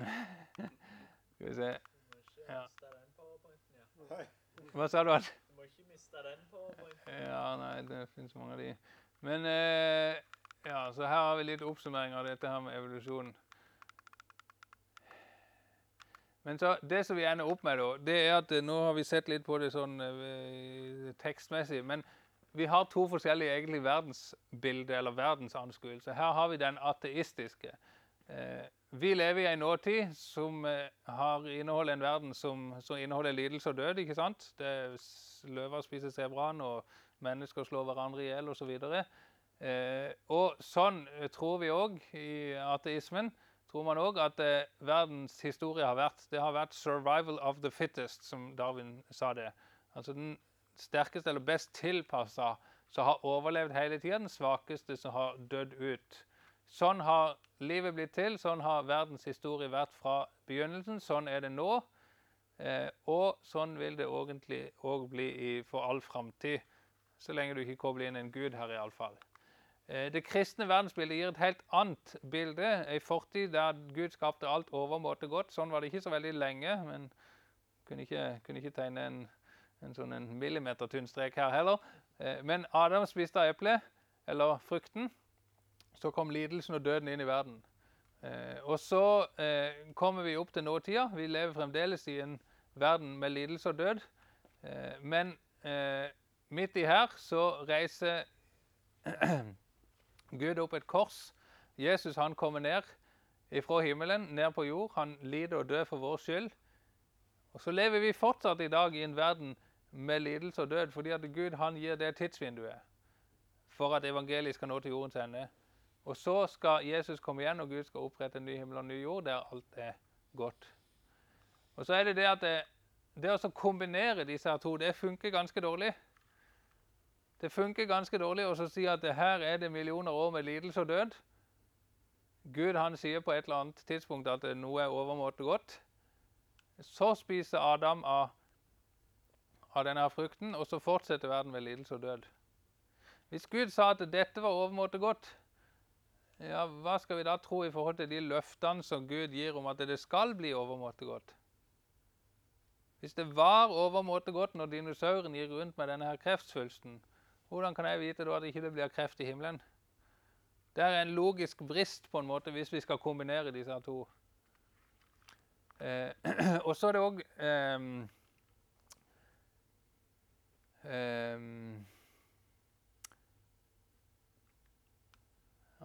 Skal vi se ja. Hva sa du? Du må ikke miste den powerpointen. Ja, nei, det finnes mange av de. Men eh, ja, så her har vi litt oppsummering av dette her med evolusjonen. Men så, det som vi ender opp med, da, det er at eh, nå har vi sett litt på det sånn eh, tekstmessig. Men vi har to forskjellige egentlig verdensbilder, eller verdensanskuelser. Her har vi den ateistiske. Eh, vi lever i en nåtid som eh, har inneholder en verden som, som, inneholder lidelse og død. ikke sant? Det Løver spiser sebraen, og mennesker slår hverandre i hjel osv. Eh, og sånn eh, tror vi òg i ateismen. tror man også at eh, verdens historie har vært det har vært 'survival of the fittest', som Darwin sa det. Altså den sterkeste eller best tilpassa som har overlevd hele tida, den svakeste som har dødd ut. Sånn har livet blitt til, sånn har verdens historie vært fra begynnelsen. Sånn er det nå. Eh, og sånn vil det egentlig òg bli for all framtid. Så lenge du ikke kobler inn en gud her, iallfall. Eh, det kristne verdensbildet gir et helt annet bilde. En fortid der Gud skapte alt overmåte godt. Sånn var det ikke så veldig lenge. Men kunne ikke, kunne ikke tegne en, en sånn en millimetertynn strek her heller. Eh, men Adam spiste eplet, eller frukten. Så kom lidelsen og døden inn i verden. Eh, og så kommer vi opp til nåtida. Vi lever fremdeles i en verden med lidelse og død. Men midt i her så reiser Gud opp et kors. Jesus han kommer ned fra himmelen, ned på jord. Han lider og dør for vår skyld. Og Så lever vi fortsatt i dag i en verden med lidelse og død, fordi at Gud han gir det tidsvinduet for at evangeliet skal nå til jordens ende. Og så skal Jesus komme igjen, og Gud skal opprette en ny himmel og en ny jord der alt er godt. Og så er det det at det, det å kombinere disse her to, det funker ganske dårlig. Det funker ganske dårlig å si at her er det millioner år med lidelse og død. Gud han sier på et eller annet tidspunkt at noe er overmåte godt. Så spiser Adam av, av denne frukten, og så fortsetter verden med lidelse og død. Hvis Gud sa at dette var overmåte godt, ja, hva skal vi da tro i forhold til de løftene som Gud gir om at det skal bli overmåte godt? Hvis det var overmåte godt når dinosauren gir rundt med denne her kreftsvulsten, hvordan kan jeg vite da at det ikke blir kreft i himmelen? Det er en logisk brist på en måte hvis vi skal kombinere disse to. Eh, og så er det òg eh, eh,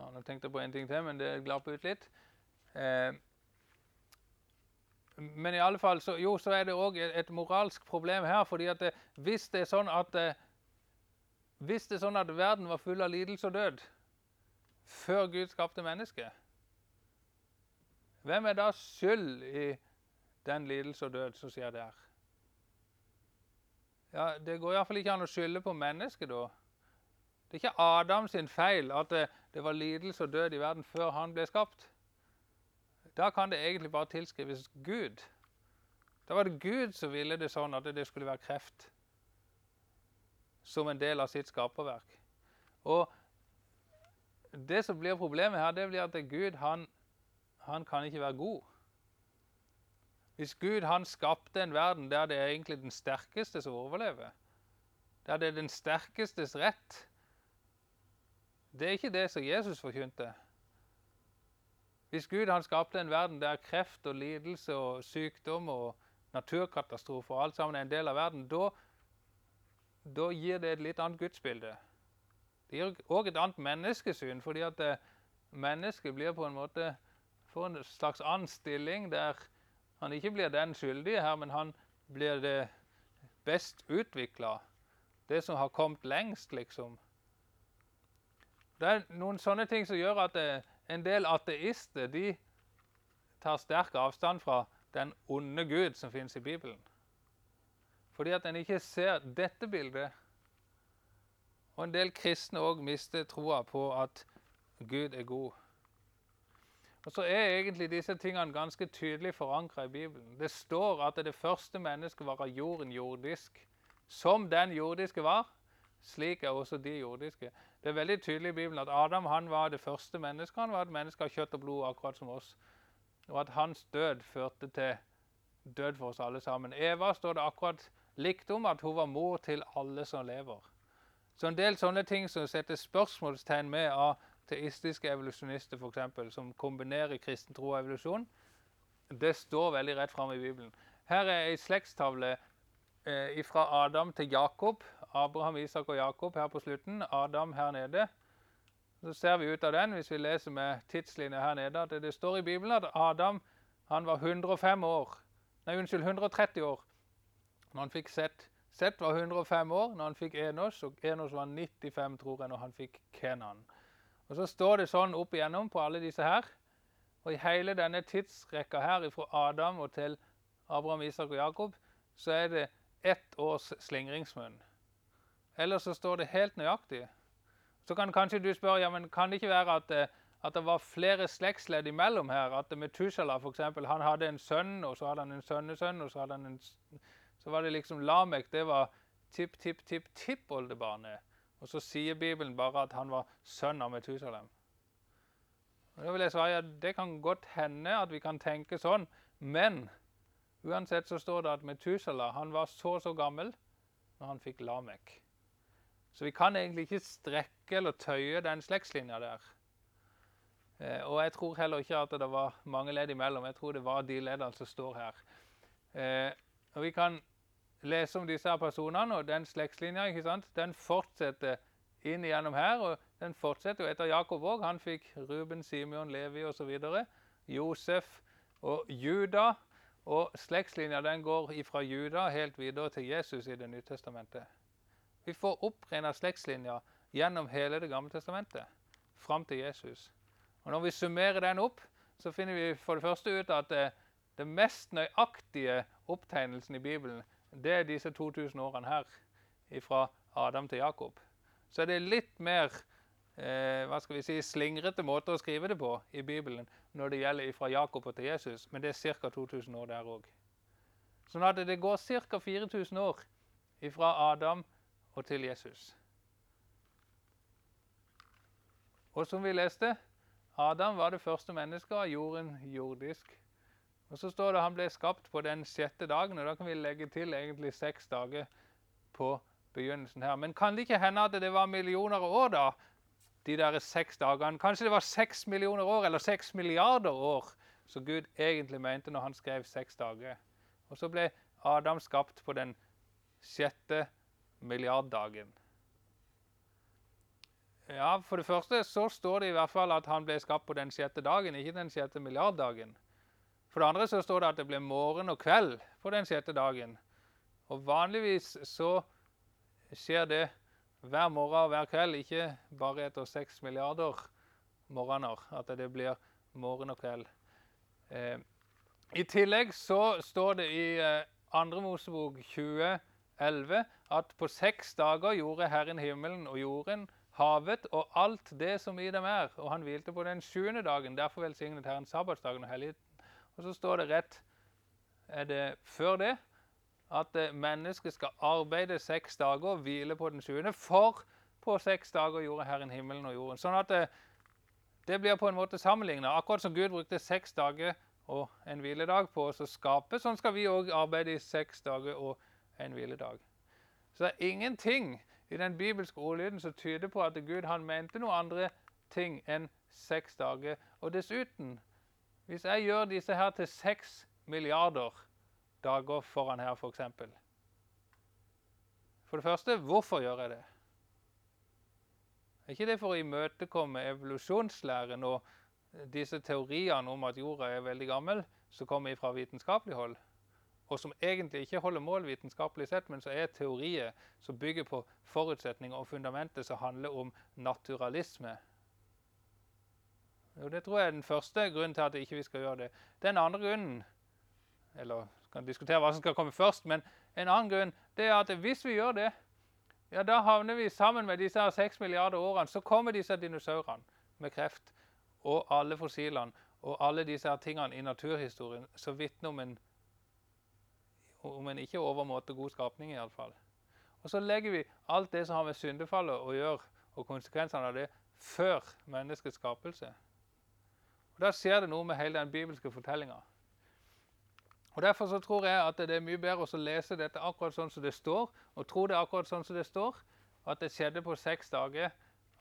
ja, Nå tenkte jeg på en ting til, men det glapp ut litt. Eh, men i alle fall, så, jo, så er det òg et moralsk problem her. fordi at det, hvis det er sånn at eh, hvis det er sånn at verden var full av lidelse og død før Gud skapte mennesket, hvem er da skyld i den lidelse og død som skjer der? Ja, Det går iallfall ikke an å skylde på mennesket da. Det er ikke Adam sin feil at det, det var lidelse og død i verden før han ble skapt. Da kan det egentlig bare tilskrives Gud. Da var det Gud som ville det sånn at det skulle være kreft som en del av sitt skaperverk. Og det som blir problemet her, det blir at Gud han, han kan ikke være god. Hvis Gud han skapte en verden der det er egentlig den sterkeste som overlever, der det er den sterkestes rett Det er ikke det som Jesus forkynte. Hvis Gud han skapte en verden der kreft og lidelse og sykdom og naturkatastrofer og alt sammen er en del av verden, da, gir det et litt annet gudsbilde. Det gir òg et annet menneskesyn, fordi at eh, mennesket blir på en måte får en slags annen stilling der han ikke blir den skyldige her, men han blir det best utvikla. Det som har kommet lengst, liksom. Det er noen sånne ting som gjør at eh, en del ateister de tar sterk avstand fra den onde Gud som finnes i Bibelen. Fordi at en ikke ser dette bildet. Og en del kristne òg mister troa på at Gud er god. Og så er egentlig disse tingene ganske tydelig forankra i Bibelen. Det står at det første mennesket var av jorden jordisk. Som den jordiske var, slik er også de jordiske. Det er veldig tydelig i Bibelen at Adam han var det første mennesket. Han var et menneske av kjøtt og blod, akkurat som oss. Og at hans død førte til død for oss alle sammen. Eva står det akkurat likt om at hun var mor til alle som lever. Så en del sånne ting som setter spørsmålstegn med av teistiske evolusjonister, f.eks., som kombinerer kristen tro og evolusjon, det står veldig rett fram i Bibelen. Her er ei slektstavle eh, fra Adam til Jakob. Abraham, Isak og Jakob her på slutten. Adam her nede. Så ser vi ut av den, hvis vi leser med tidslinja her nede, at det står i Bibelen at Adam han var 105 år. Nei, unnskyld, 130 år når han fikk Sett. Sett var 105 år når han fikk Enos, og Enos var 95 tror jeg, når han fikk Kenan. Og Så står det sånn opp igjennom på alle disse her. Og i hele denne tidsrekka her, fra Adam og til Abraham, Isak og Jakob, så er det ett års slingringsmunn. Ellers så står det helt nøyaktig. Så kan kanskje du spørre ja, men kan det ikke være at, eh, at det var flere slektsledd imellom her? At Metushala f.eks. han hadde en sønn, og så hadde han en sønnesønn, og så, hadde han en, så var det liksom Lamek det var tipp-tipp-tipp-tippoldebarnet. Og så sier Bibelen bare at han var sønn av Metusalem. Og da vil jeg svare ja, Det kan godt hende at vi kan tenke sånn, men uansett så står det at Metusala han var så så gammel når han fikk Lamek. Så vi kan egentlig ikke strekke eller tøye den slektslinja der. Eh, og jeg tror heller ikke at det var mange ledd imellom. Jeg tror det var de leddene som står her. Eh, og Vi kan lese om disse her personene, og den slektslinja ikke sant? den fortsetter inn igjennom her. og Den fortsetter jo etter Jakob òg. Han fikk Ruben, Simeon, Levi osv. Josef og Juda. Og slektslinja den går fra Juda helt videre til Jesus i Det nye testamentet. Vi får opprena slektslinja gjennom hele Det gamle testamentet, fram til Jesus. Og Når vi summerer den opp, så finner vi for det første ut at det, det mest nøyaktige opptegnelsen i Bibelen, det er disse 2000 årene her, fra Adam til Jakob. Så det er litt mer eh, hva skal vi si, slingrete måter å skrive det på i Bibelen når det gjelder fra Jakob og til Jesus, men det er ca. 2000 år der òg. Sånn at det går ca. 4000 år fra Adam og til Jesus. Og som vi leste, Adam var det første mennesket av jorden jordisk. Og så står det han ble skapt på den sjette dagen, og da kan vi legge til egentlig seks dager på begynnelsen her. Men kan det ikke hende at det var millioner av år, da? De der seks dagene. Kanskje det var seks millioner år, eller seks milliarder år, som Gud egentlig mente når han skrev seks dager. Og så ble Adam skapt på den sjette dagen milliarddagen. Ja, For det første så står det i hvert fall at han ble skapt på den sjette dagen, ikke den sjette milliarddagen. For det andre så står det at det ble morgen og kveld på den sjette dagen. Og vanligvis så skjer det hver morgen og hver kveld, ikke bare etter seks milliarder morgener, at det blir morgen og kveld. Eh, I tillegg så står det i eh, Andre Mosebok 20 11 at på seks dager gjorde Herren himmelen og jorden, havet og alt det som i dem er. Og han hvilte på den sjuende dagen. Derfor velsignet Herren sabbatsdagen og helligheten. Og så står det rett er det før det at eh, mennesket skal arbeide seks dager og hvile på den sjuende. For på seks dager gjorde Herren himmelen og jorden. Sånn at det, det blir på en måte sammenligna. Akkurat som Gud brukte seks dager og en hviledag på oss å skape, sånn skal vi òg arbeide i seks dager og en hviledag. Så det er ingenting i den bibelske ordlyden som tyder på at Gud han mente noe andre ting enn seks dager. Og dessuten, hvis jeg gjør disse her til seks milliarder dager foran her, f.eks. For, for det første, hvorfor gjør jeg det? Er ikke det for å imøtekomme evolusjonslæren og disse teoriene om at jorda er veldig gammel, som kommer fra vitenskapelig hold, og som egentlig ikke holder mål vitenskapelig sett, men som er teorier som bygger på forutsetninger og fundamenter som handler om naturalisme? Jo, Det tror jeg er den første grunnen til at vi ikke skal gjøre det. Den andre grunnen eller kan diskutere hva som skal komme først, men en annen grunn det er at hvis vi gjør det, ja, da havner vi sammen med disse 6 milliarder årene. Så kommer disse dinosaurene med kreft og alle fossilene og alle disse tingene i naturhistorien som vitner om en, om en ikke overmåte god skapning, iallfall. Og så legger vi alt det som har med syndefallet å gjøre, og konsekvensene av det, før menneskets skapelse. Og Da skjer det noe med hele den bibelske fortellinga. Og Derfor så tror jeg at det er mye bedre å lese dette akkurat sånn som det står, og tro det akkurat sånn som det står, at det skjedde på seks dager.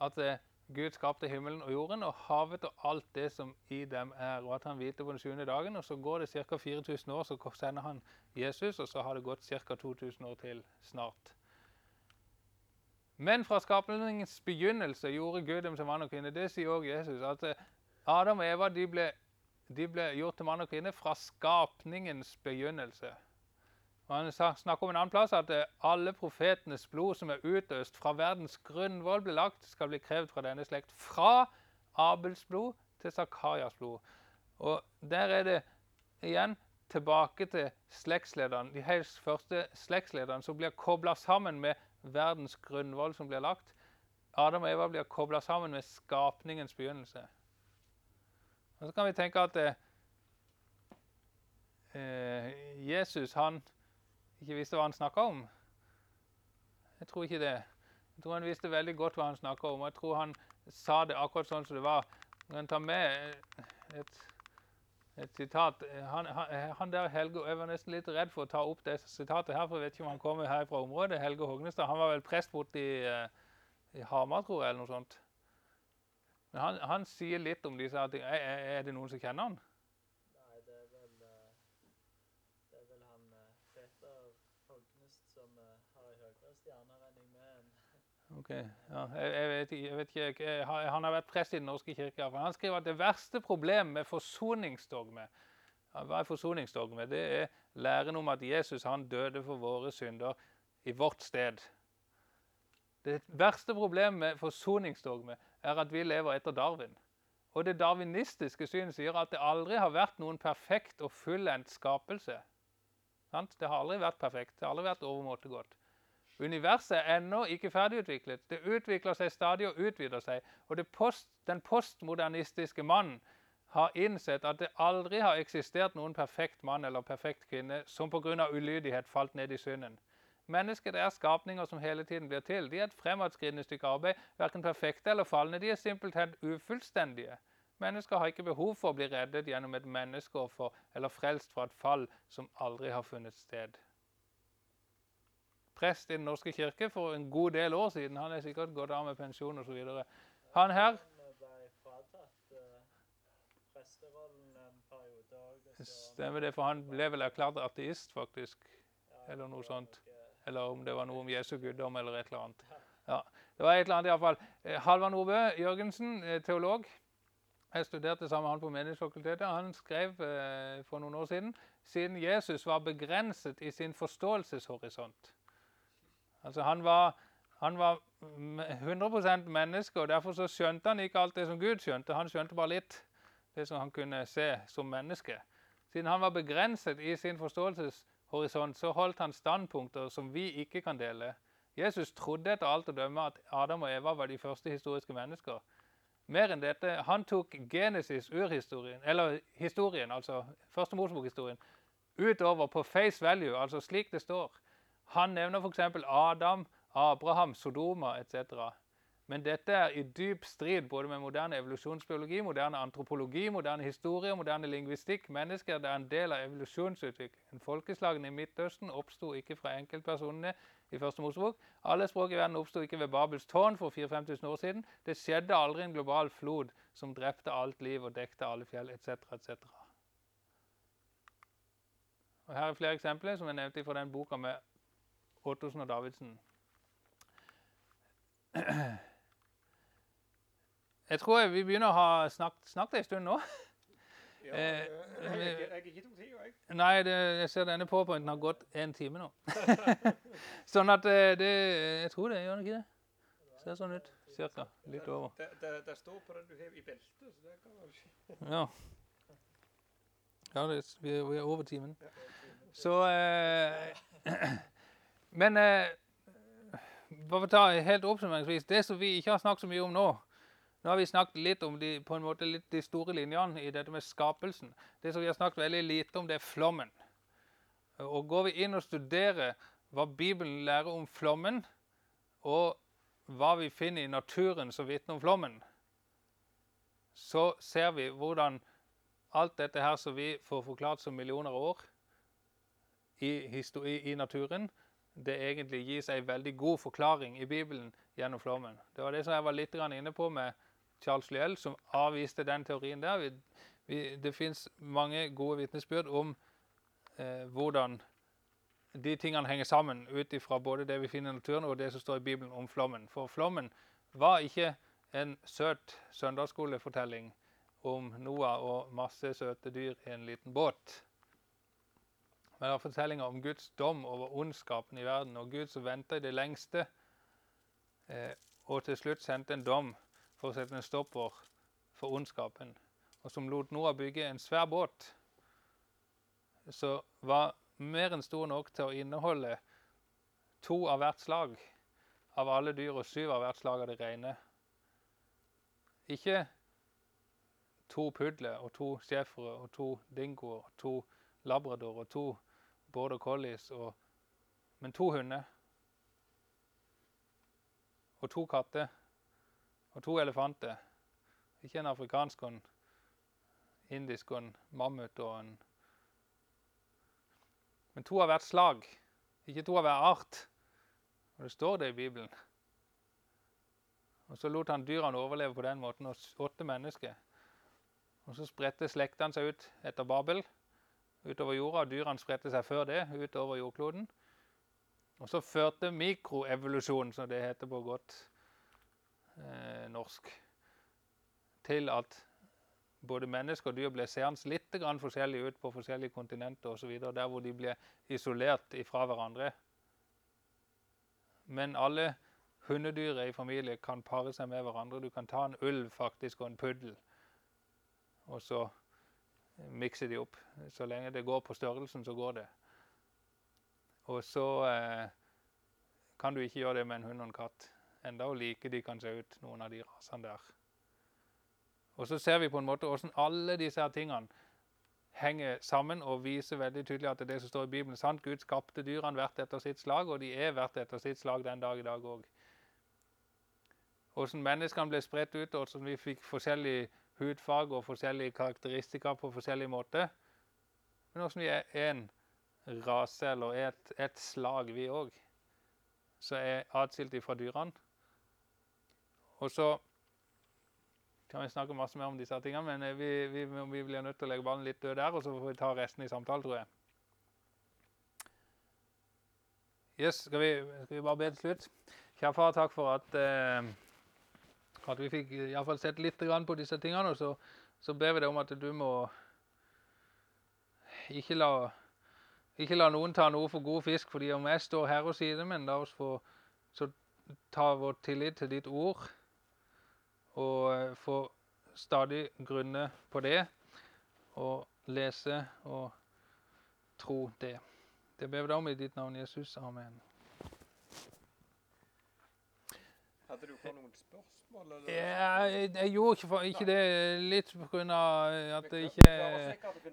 At eh, Gud skapte himmelen og jorden og havet og alt det som i dem er. Og at han hvilte på den sjuende dagen. Og så går det ca. 4000 år, så sender han Jesus, og så har det gått ca. 2000 år til snart. Men fra skapningens begynnelse gjorde Gud dem til mann og kvinne. Det sier òg Jesus. At eh, Adam og Eva de ble de ble gjort til mann og kvinne fra skapningens begynnelse. Han snakker om en annen plass at eh, alle profetenes blod som er utøst fra verdens grunnvoll ble lagt, skal bli krevd fra denne slekt. Fra Abels blod til Zakarias blod. Og Der er det igjen tilbake til slektslederen. De helt første slektslederne som blir kobla sammen med verdens grunnvoll som blir lagt. Adam og Eva blir kobla sammen med skapningens begynnelse. Og så kan vi tenke at eh, eh, Jesus han ikke visste hva han snakka om. Jeg tror ikke det. Jeg tror han visste veldig godt hva han snakka om. og Jeg tror han sa det akkurat sånn som det var. Når en tar med et, et sitat han, han, han, der Helge, Jeg var nesten litt redd for å ta opp det sitatet her, for jeg vet ikke om han kommer her fra området. Helge Hognestad. Han var vel prest borti eh, i Hamar, tror jeg, eller noe sånt. Men han, han, sier litt om disse tingene. Er, er, det noen som kjenner han? Nei, det er vel, eh, det er vel han eh, Peter Hognest som eh, har ei høyere stjerne, regner jeg med. Ok, ja, jeg, jeg, vet, jeg, vet, ikke, jeg, Han har vært prest i Den norske kirke. Han skriver at det verste problemet med forsoningsdogme Hva er forsoningsdogme? Det er læren om at Jesus han døde for våre synder i vårt sted. Det verste problemet med forsoningsdogme er at vi lever etter Darwin. Og det darwinistiske synet sier at det aldri har vært noen perfekt og fullendt skapelse. Det har aldri vært perfekt. Det har aldri vært overmåte godt. Universet er ennå ikke ferdigutviklet. Det utvikler seg stadig og utvider seg. Og post, den postmodernistiske mannen har innsett at det aldri har eksistert noen perfekt mann eller perfekt kvinne som pga. ulydighet falt ned i synden. Mennesket er skapninger som hele tiden blir til. De er et fremadskridende stykke arbeid, verken perfekte eller falne. De er simpelthen ufullstendige. Mennesker har ikke behov for å bli reddet gjennom et menneskeoffer eller frelst fra et fall som aldri har funnet sted. Prest i Den norske kirke for en god del år siden, han er sikkert gått av med pensjon osv. Han her Stemmer det, for han ble vel erklært ateist, faktisk. Eller noe sånt eller om det var noe om Jesu guddom eller et eller annet. Ja, det var et eller annet iallfall. fall. Halvard Nordbø Jørgensen, eh, teolog. Jeg studerte sammen med han på Menighetsfakultetet. Han skrev eh, for noen år siden siden Jesus var begrenset i sin forståelseshorisont. Altså Han var, han var 100 menneske, og derfor så skjønte han ikke alt det som Gud skjønte. Han skjønte bare litt det som han kunne se som menneske. Siden han var begrenset i sin forståelseshorisont, så holdt han standpunkter som vi ikke kan dele. Jesus trodde etter alt å dømme at Adam og Eva var de første historiske mennesker. Mer enn dette, Han tok Genesis, urhistorien, eller historien, altså første Mosebok-historien, utover på face value, altså slik det står. Han nevner f.eks. Adam, Abraham, Sodoma etc. Men dette er i dyp strid både med moderne evolusjonsbiologi, moderne antropologi, moderne historie, moderne lingvistikk. Mennesker er en del av evolusjonsutviklingen. Folkeslagene i Midtøsten oppsto ikke fra enkeltpersonene i første Mosebok. Alle språk i verden oppsto ikke ved Babels tårn for 4000-5000 år siden. Det skjedde aldri en global flod som drepte alt liv og dekte alle fjell etc. etc. Og Her er flere eksempler som jeg nevnte fra den boka med Ottosen og Davidsen. Jeg tror vi begynner å ha snakket, snakket en stund nå. Ja, Eh, jeg, jeg, jeg, jeg ikke tok tid, jeg. Nei, det, jeg ser denne powerpointen har gått en time nå. sånn at eh, det Jeg tror det, gjør det ikke det? Ser sånn ut. Cirka. Litt over. Det, det, det står på den du har i beltet, så det kan være ikke Ja. Ja, det, vi, er, vi er over timen. Så eh, Men eh, bare ta helt oppsummeringsvis Det som vi ikke har snakket så mye om nå Nå har vi snakket litt om de, på en måte litt de store linjene i dette med skapelsen. Det som vi har snakket veldig lite om, det er flommen. Og Går vi inn og studerer hva Bibelen lærer om flommen, og hva vi finner i naturen som vitner om flommen, så ser vi hvordan alt dette her som vi får forklart som millioner av år i, i naturen, det egentlig gis en veldig god forklaring i Bibelen gjennom flommen. Det var det som jeg var litt inne på med Charles Lyell, som avviste den teorien der. Vi, vi, det fins mange gode vitnesbyrd om eh, hvordan de tingene henger sammen ut ifra både det vi finner i naturen og det som står i Bibelen om flommen. For flommen var ikke en søt søndagsskolefortelling om Noah og masse søte dyr i en liten båt. Men det er fortellinger om Guds dom over ondskapen i verden, og Gud som venta i det lengste, eh, og til slutt sendte en dom for å sette en stopper for ondskapen, og som lot Noah bygge en svær båt som var mer enn stor nok til å inneholde to av hvert slag av alle dyr og syv av hvert slag av det rene. Ikke to pudler og to schæfere og to dingoer og to labrador og to border collies, og, men to hunder. Og to katter. Og to elefanter. Ikke en afrikansk og en indisk og en mammut og en Men to av hvert slag. Ikke to av hver art. Og det står det i Bibelen. Og så lot han dyrene overleve på den måten, og åtte mennesker. Og så spredte slektene seg ut etter Babel utover jorda. Dyrene spredte seg før det utover jordkloden. Og så førte mikroevolusjon, som det heter på godt eh, norsk, til at både mennesker og dyr ble seende litt forskjellig ut på forskjellige kontinenter osv., der hvor de ble isolert fra hverandre. Men alle hundedyr i familie kan pare seg med hverandre. Du kan ta en ulv faktisk og en puddel, og så mikse de opp. Så lenge det går på størrelsen, så går det. Og så eh, kan du ikke gjøre det med en hund og en katt. Enda og like de kan se ut, noen av de rasene der. Og så ser vi på en måte hvordan alle disse her tingene henger sammen og viser veldig tydelig at det er det som står i Bibelen sant. Gud skapte dyrene hvert etter sitt slag, og de er hvert etter sitt slag den dag i dag òg. Hvordan menneskene ble spredt ut, og hvordan vi fikk forskjellig hudfarge og forskjellige karakteristika på forskjellige måter. Men hvordan vi er en rase eller et, et slag, vi òg, som er atskilt fra dyrene. Og så kan vi snakke masse mer om disse tingene, men vi, vi, vi blir nødt til å legge ballen litt død der, og så får vi ta resten i samtalen, tror jeg. Yes, skal vi, skal vi bare be til slutt? Kjære far, takk for at, eh, at vi fikk i hvert fall sett litt på disse tingene, så, så ber vi deg om at du må ikke la, ikke la noen ta noe for god fisk, fordi om jeg står her og sier det, men la oss få ta vår tillit til ditt ord og eh, få stadig grunne på det og lese og tro det. Det ber vi deg om i ditt navn, Jesus. Amen. Hadde du fått noen spørsmål? Eller? Ja, jeg, jeg gjorde ikke, for, ikke det litt pga. at det ikke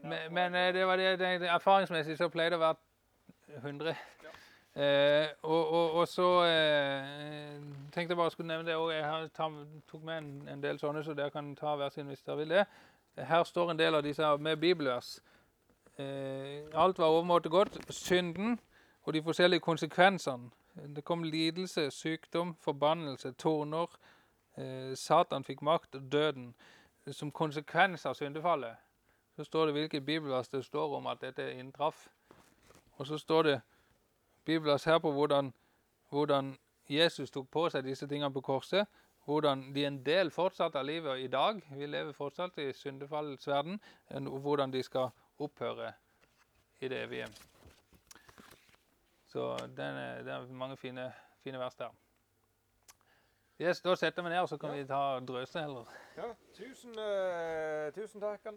Men, men det. eh, var det, det, det erfaringsmessig så pleide det å være 100. Eh, og, og, og så eh, tenkte jeg bare skulle nevne det òg. Jeg har, tar, tok med en, en del sånne, så dere kan ta hver sin hvis dere vil det. Her står en del av disse med bibelvers. Eh, alt var overmåte godt. Synden og de forskjellige konsekvensene. Det kom lidelse, sykdom, forbannelse, torner. Eh, Satan fikk makt og døden. Som konsekvens av syndefallet så står det hvilket bibelvers det står om at dette inntraff. Og så står det bibelvers her på hvordan, hvordan Jesus tok på seg disse tingene på korset. Hvordan de en del fortsatt av livet i dag. Vi lever fortsatt i syndefallets verden. Hvordan de skal opphøre i det evige. Så den er, det er mange fine, fine vers der. Yes, da setter vi ned, og så kan vi ta drøse heller. Ja, tusen, uh, tusen takk.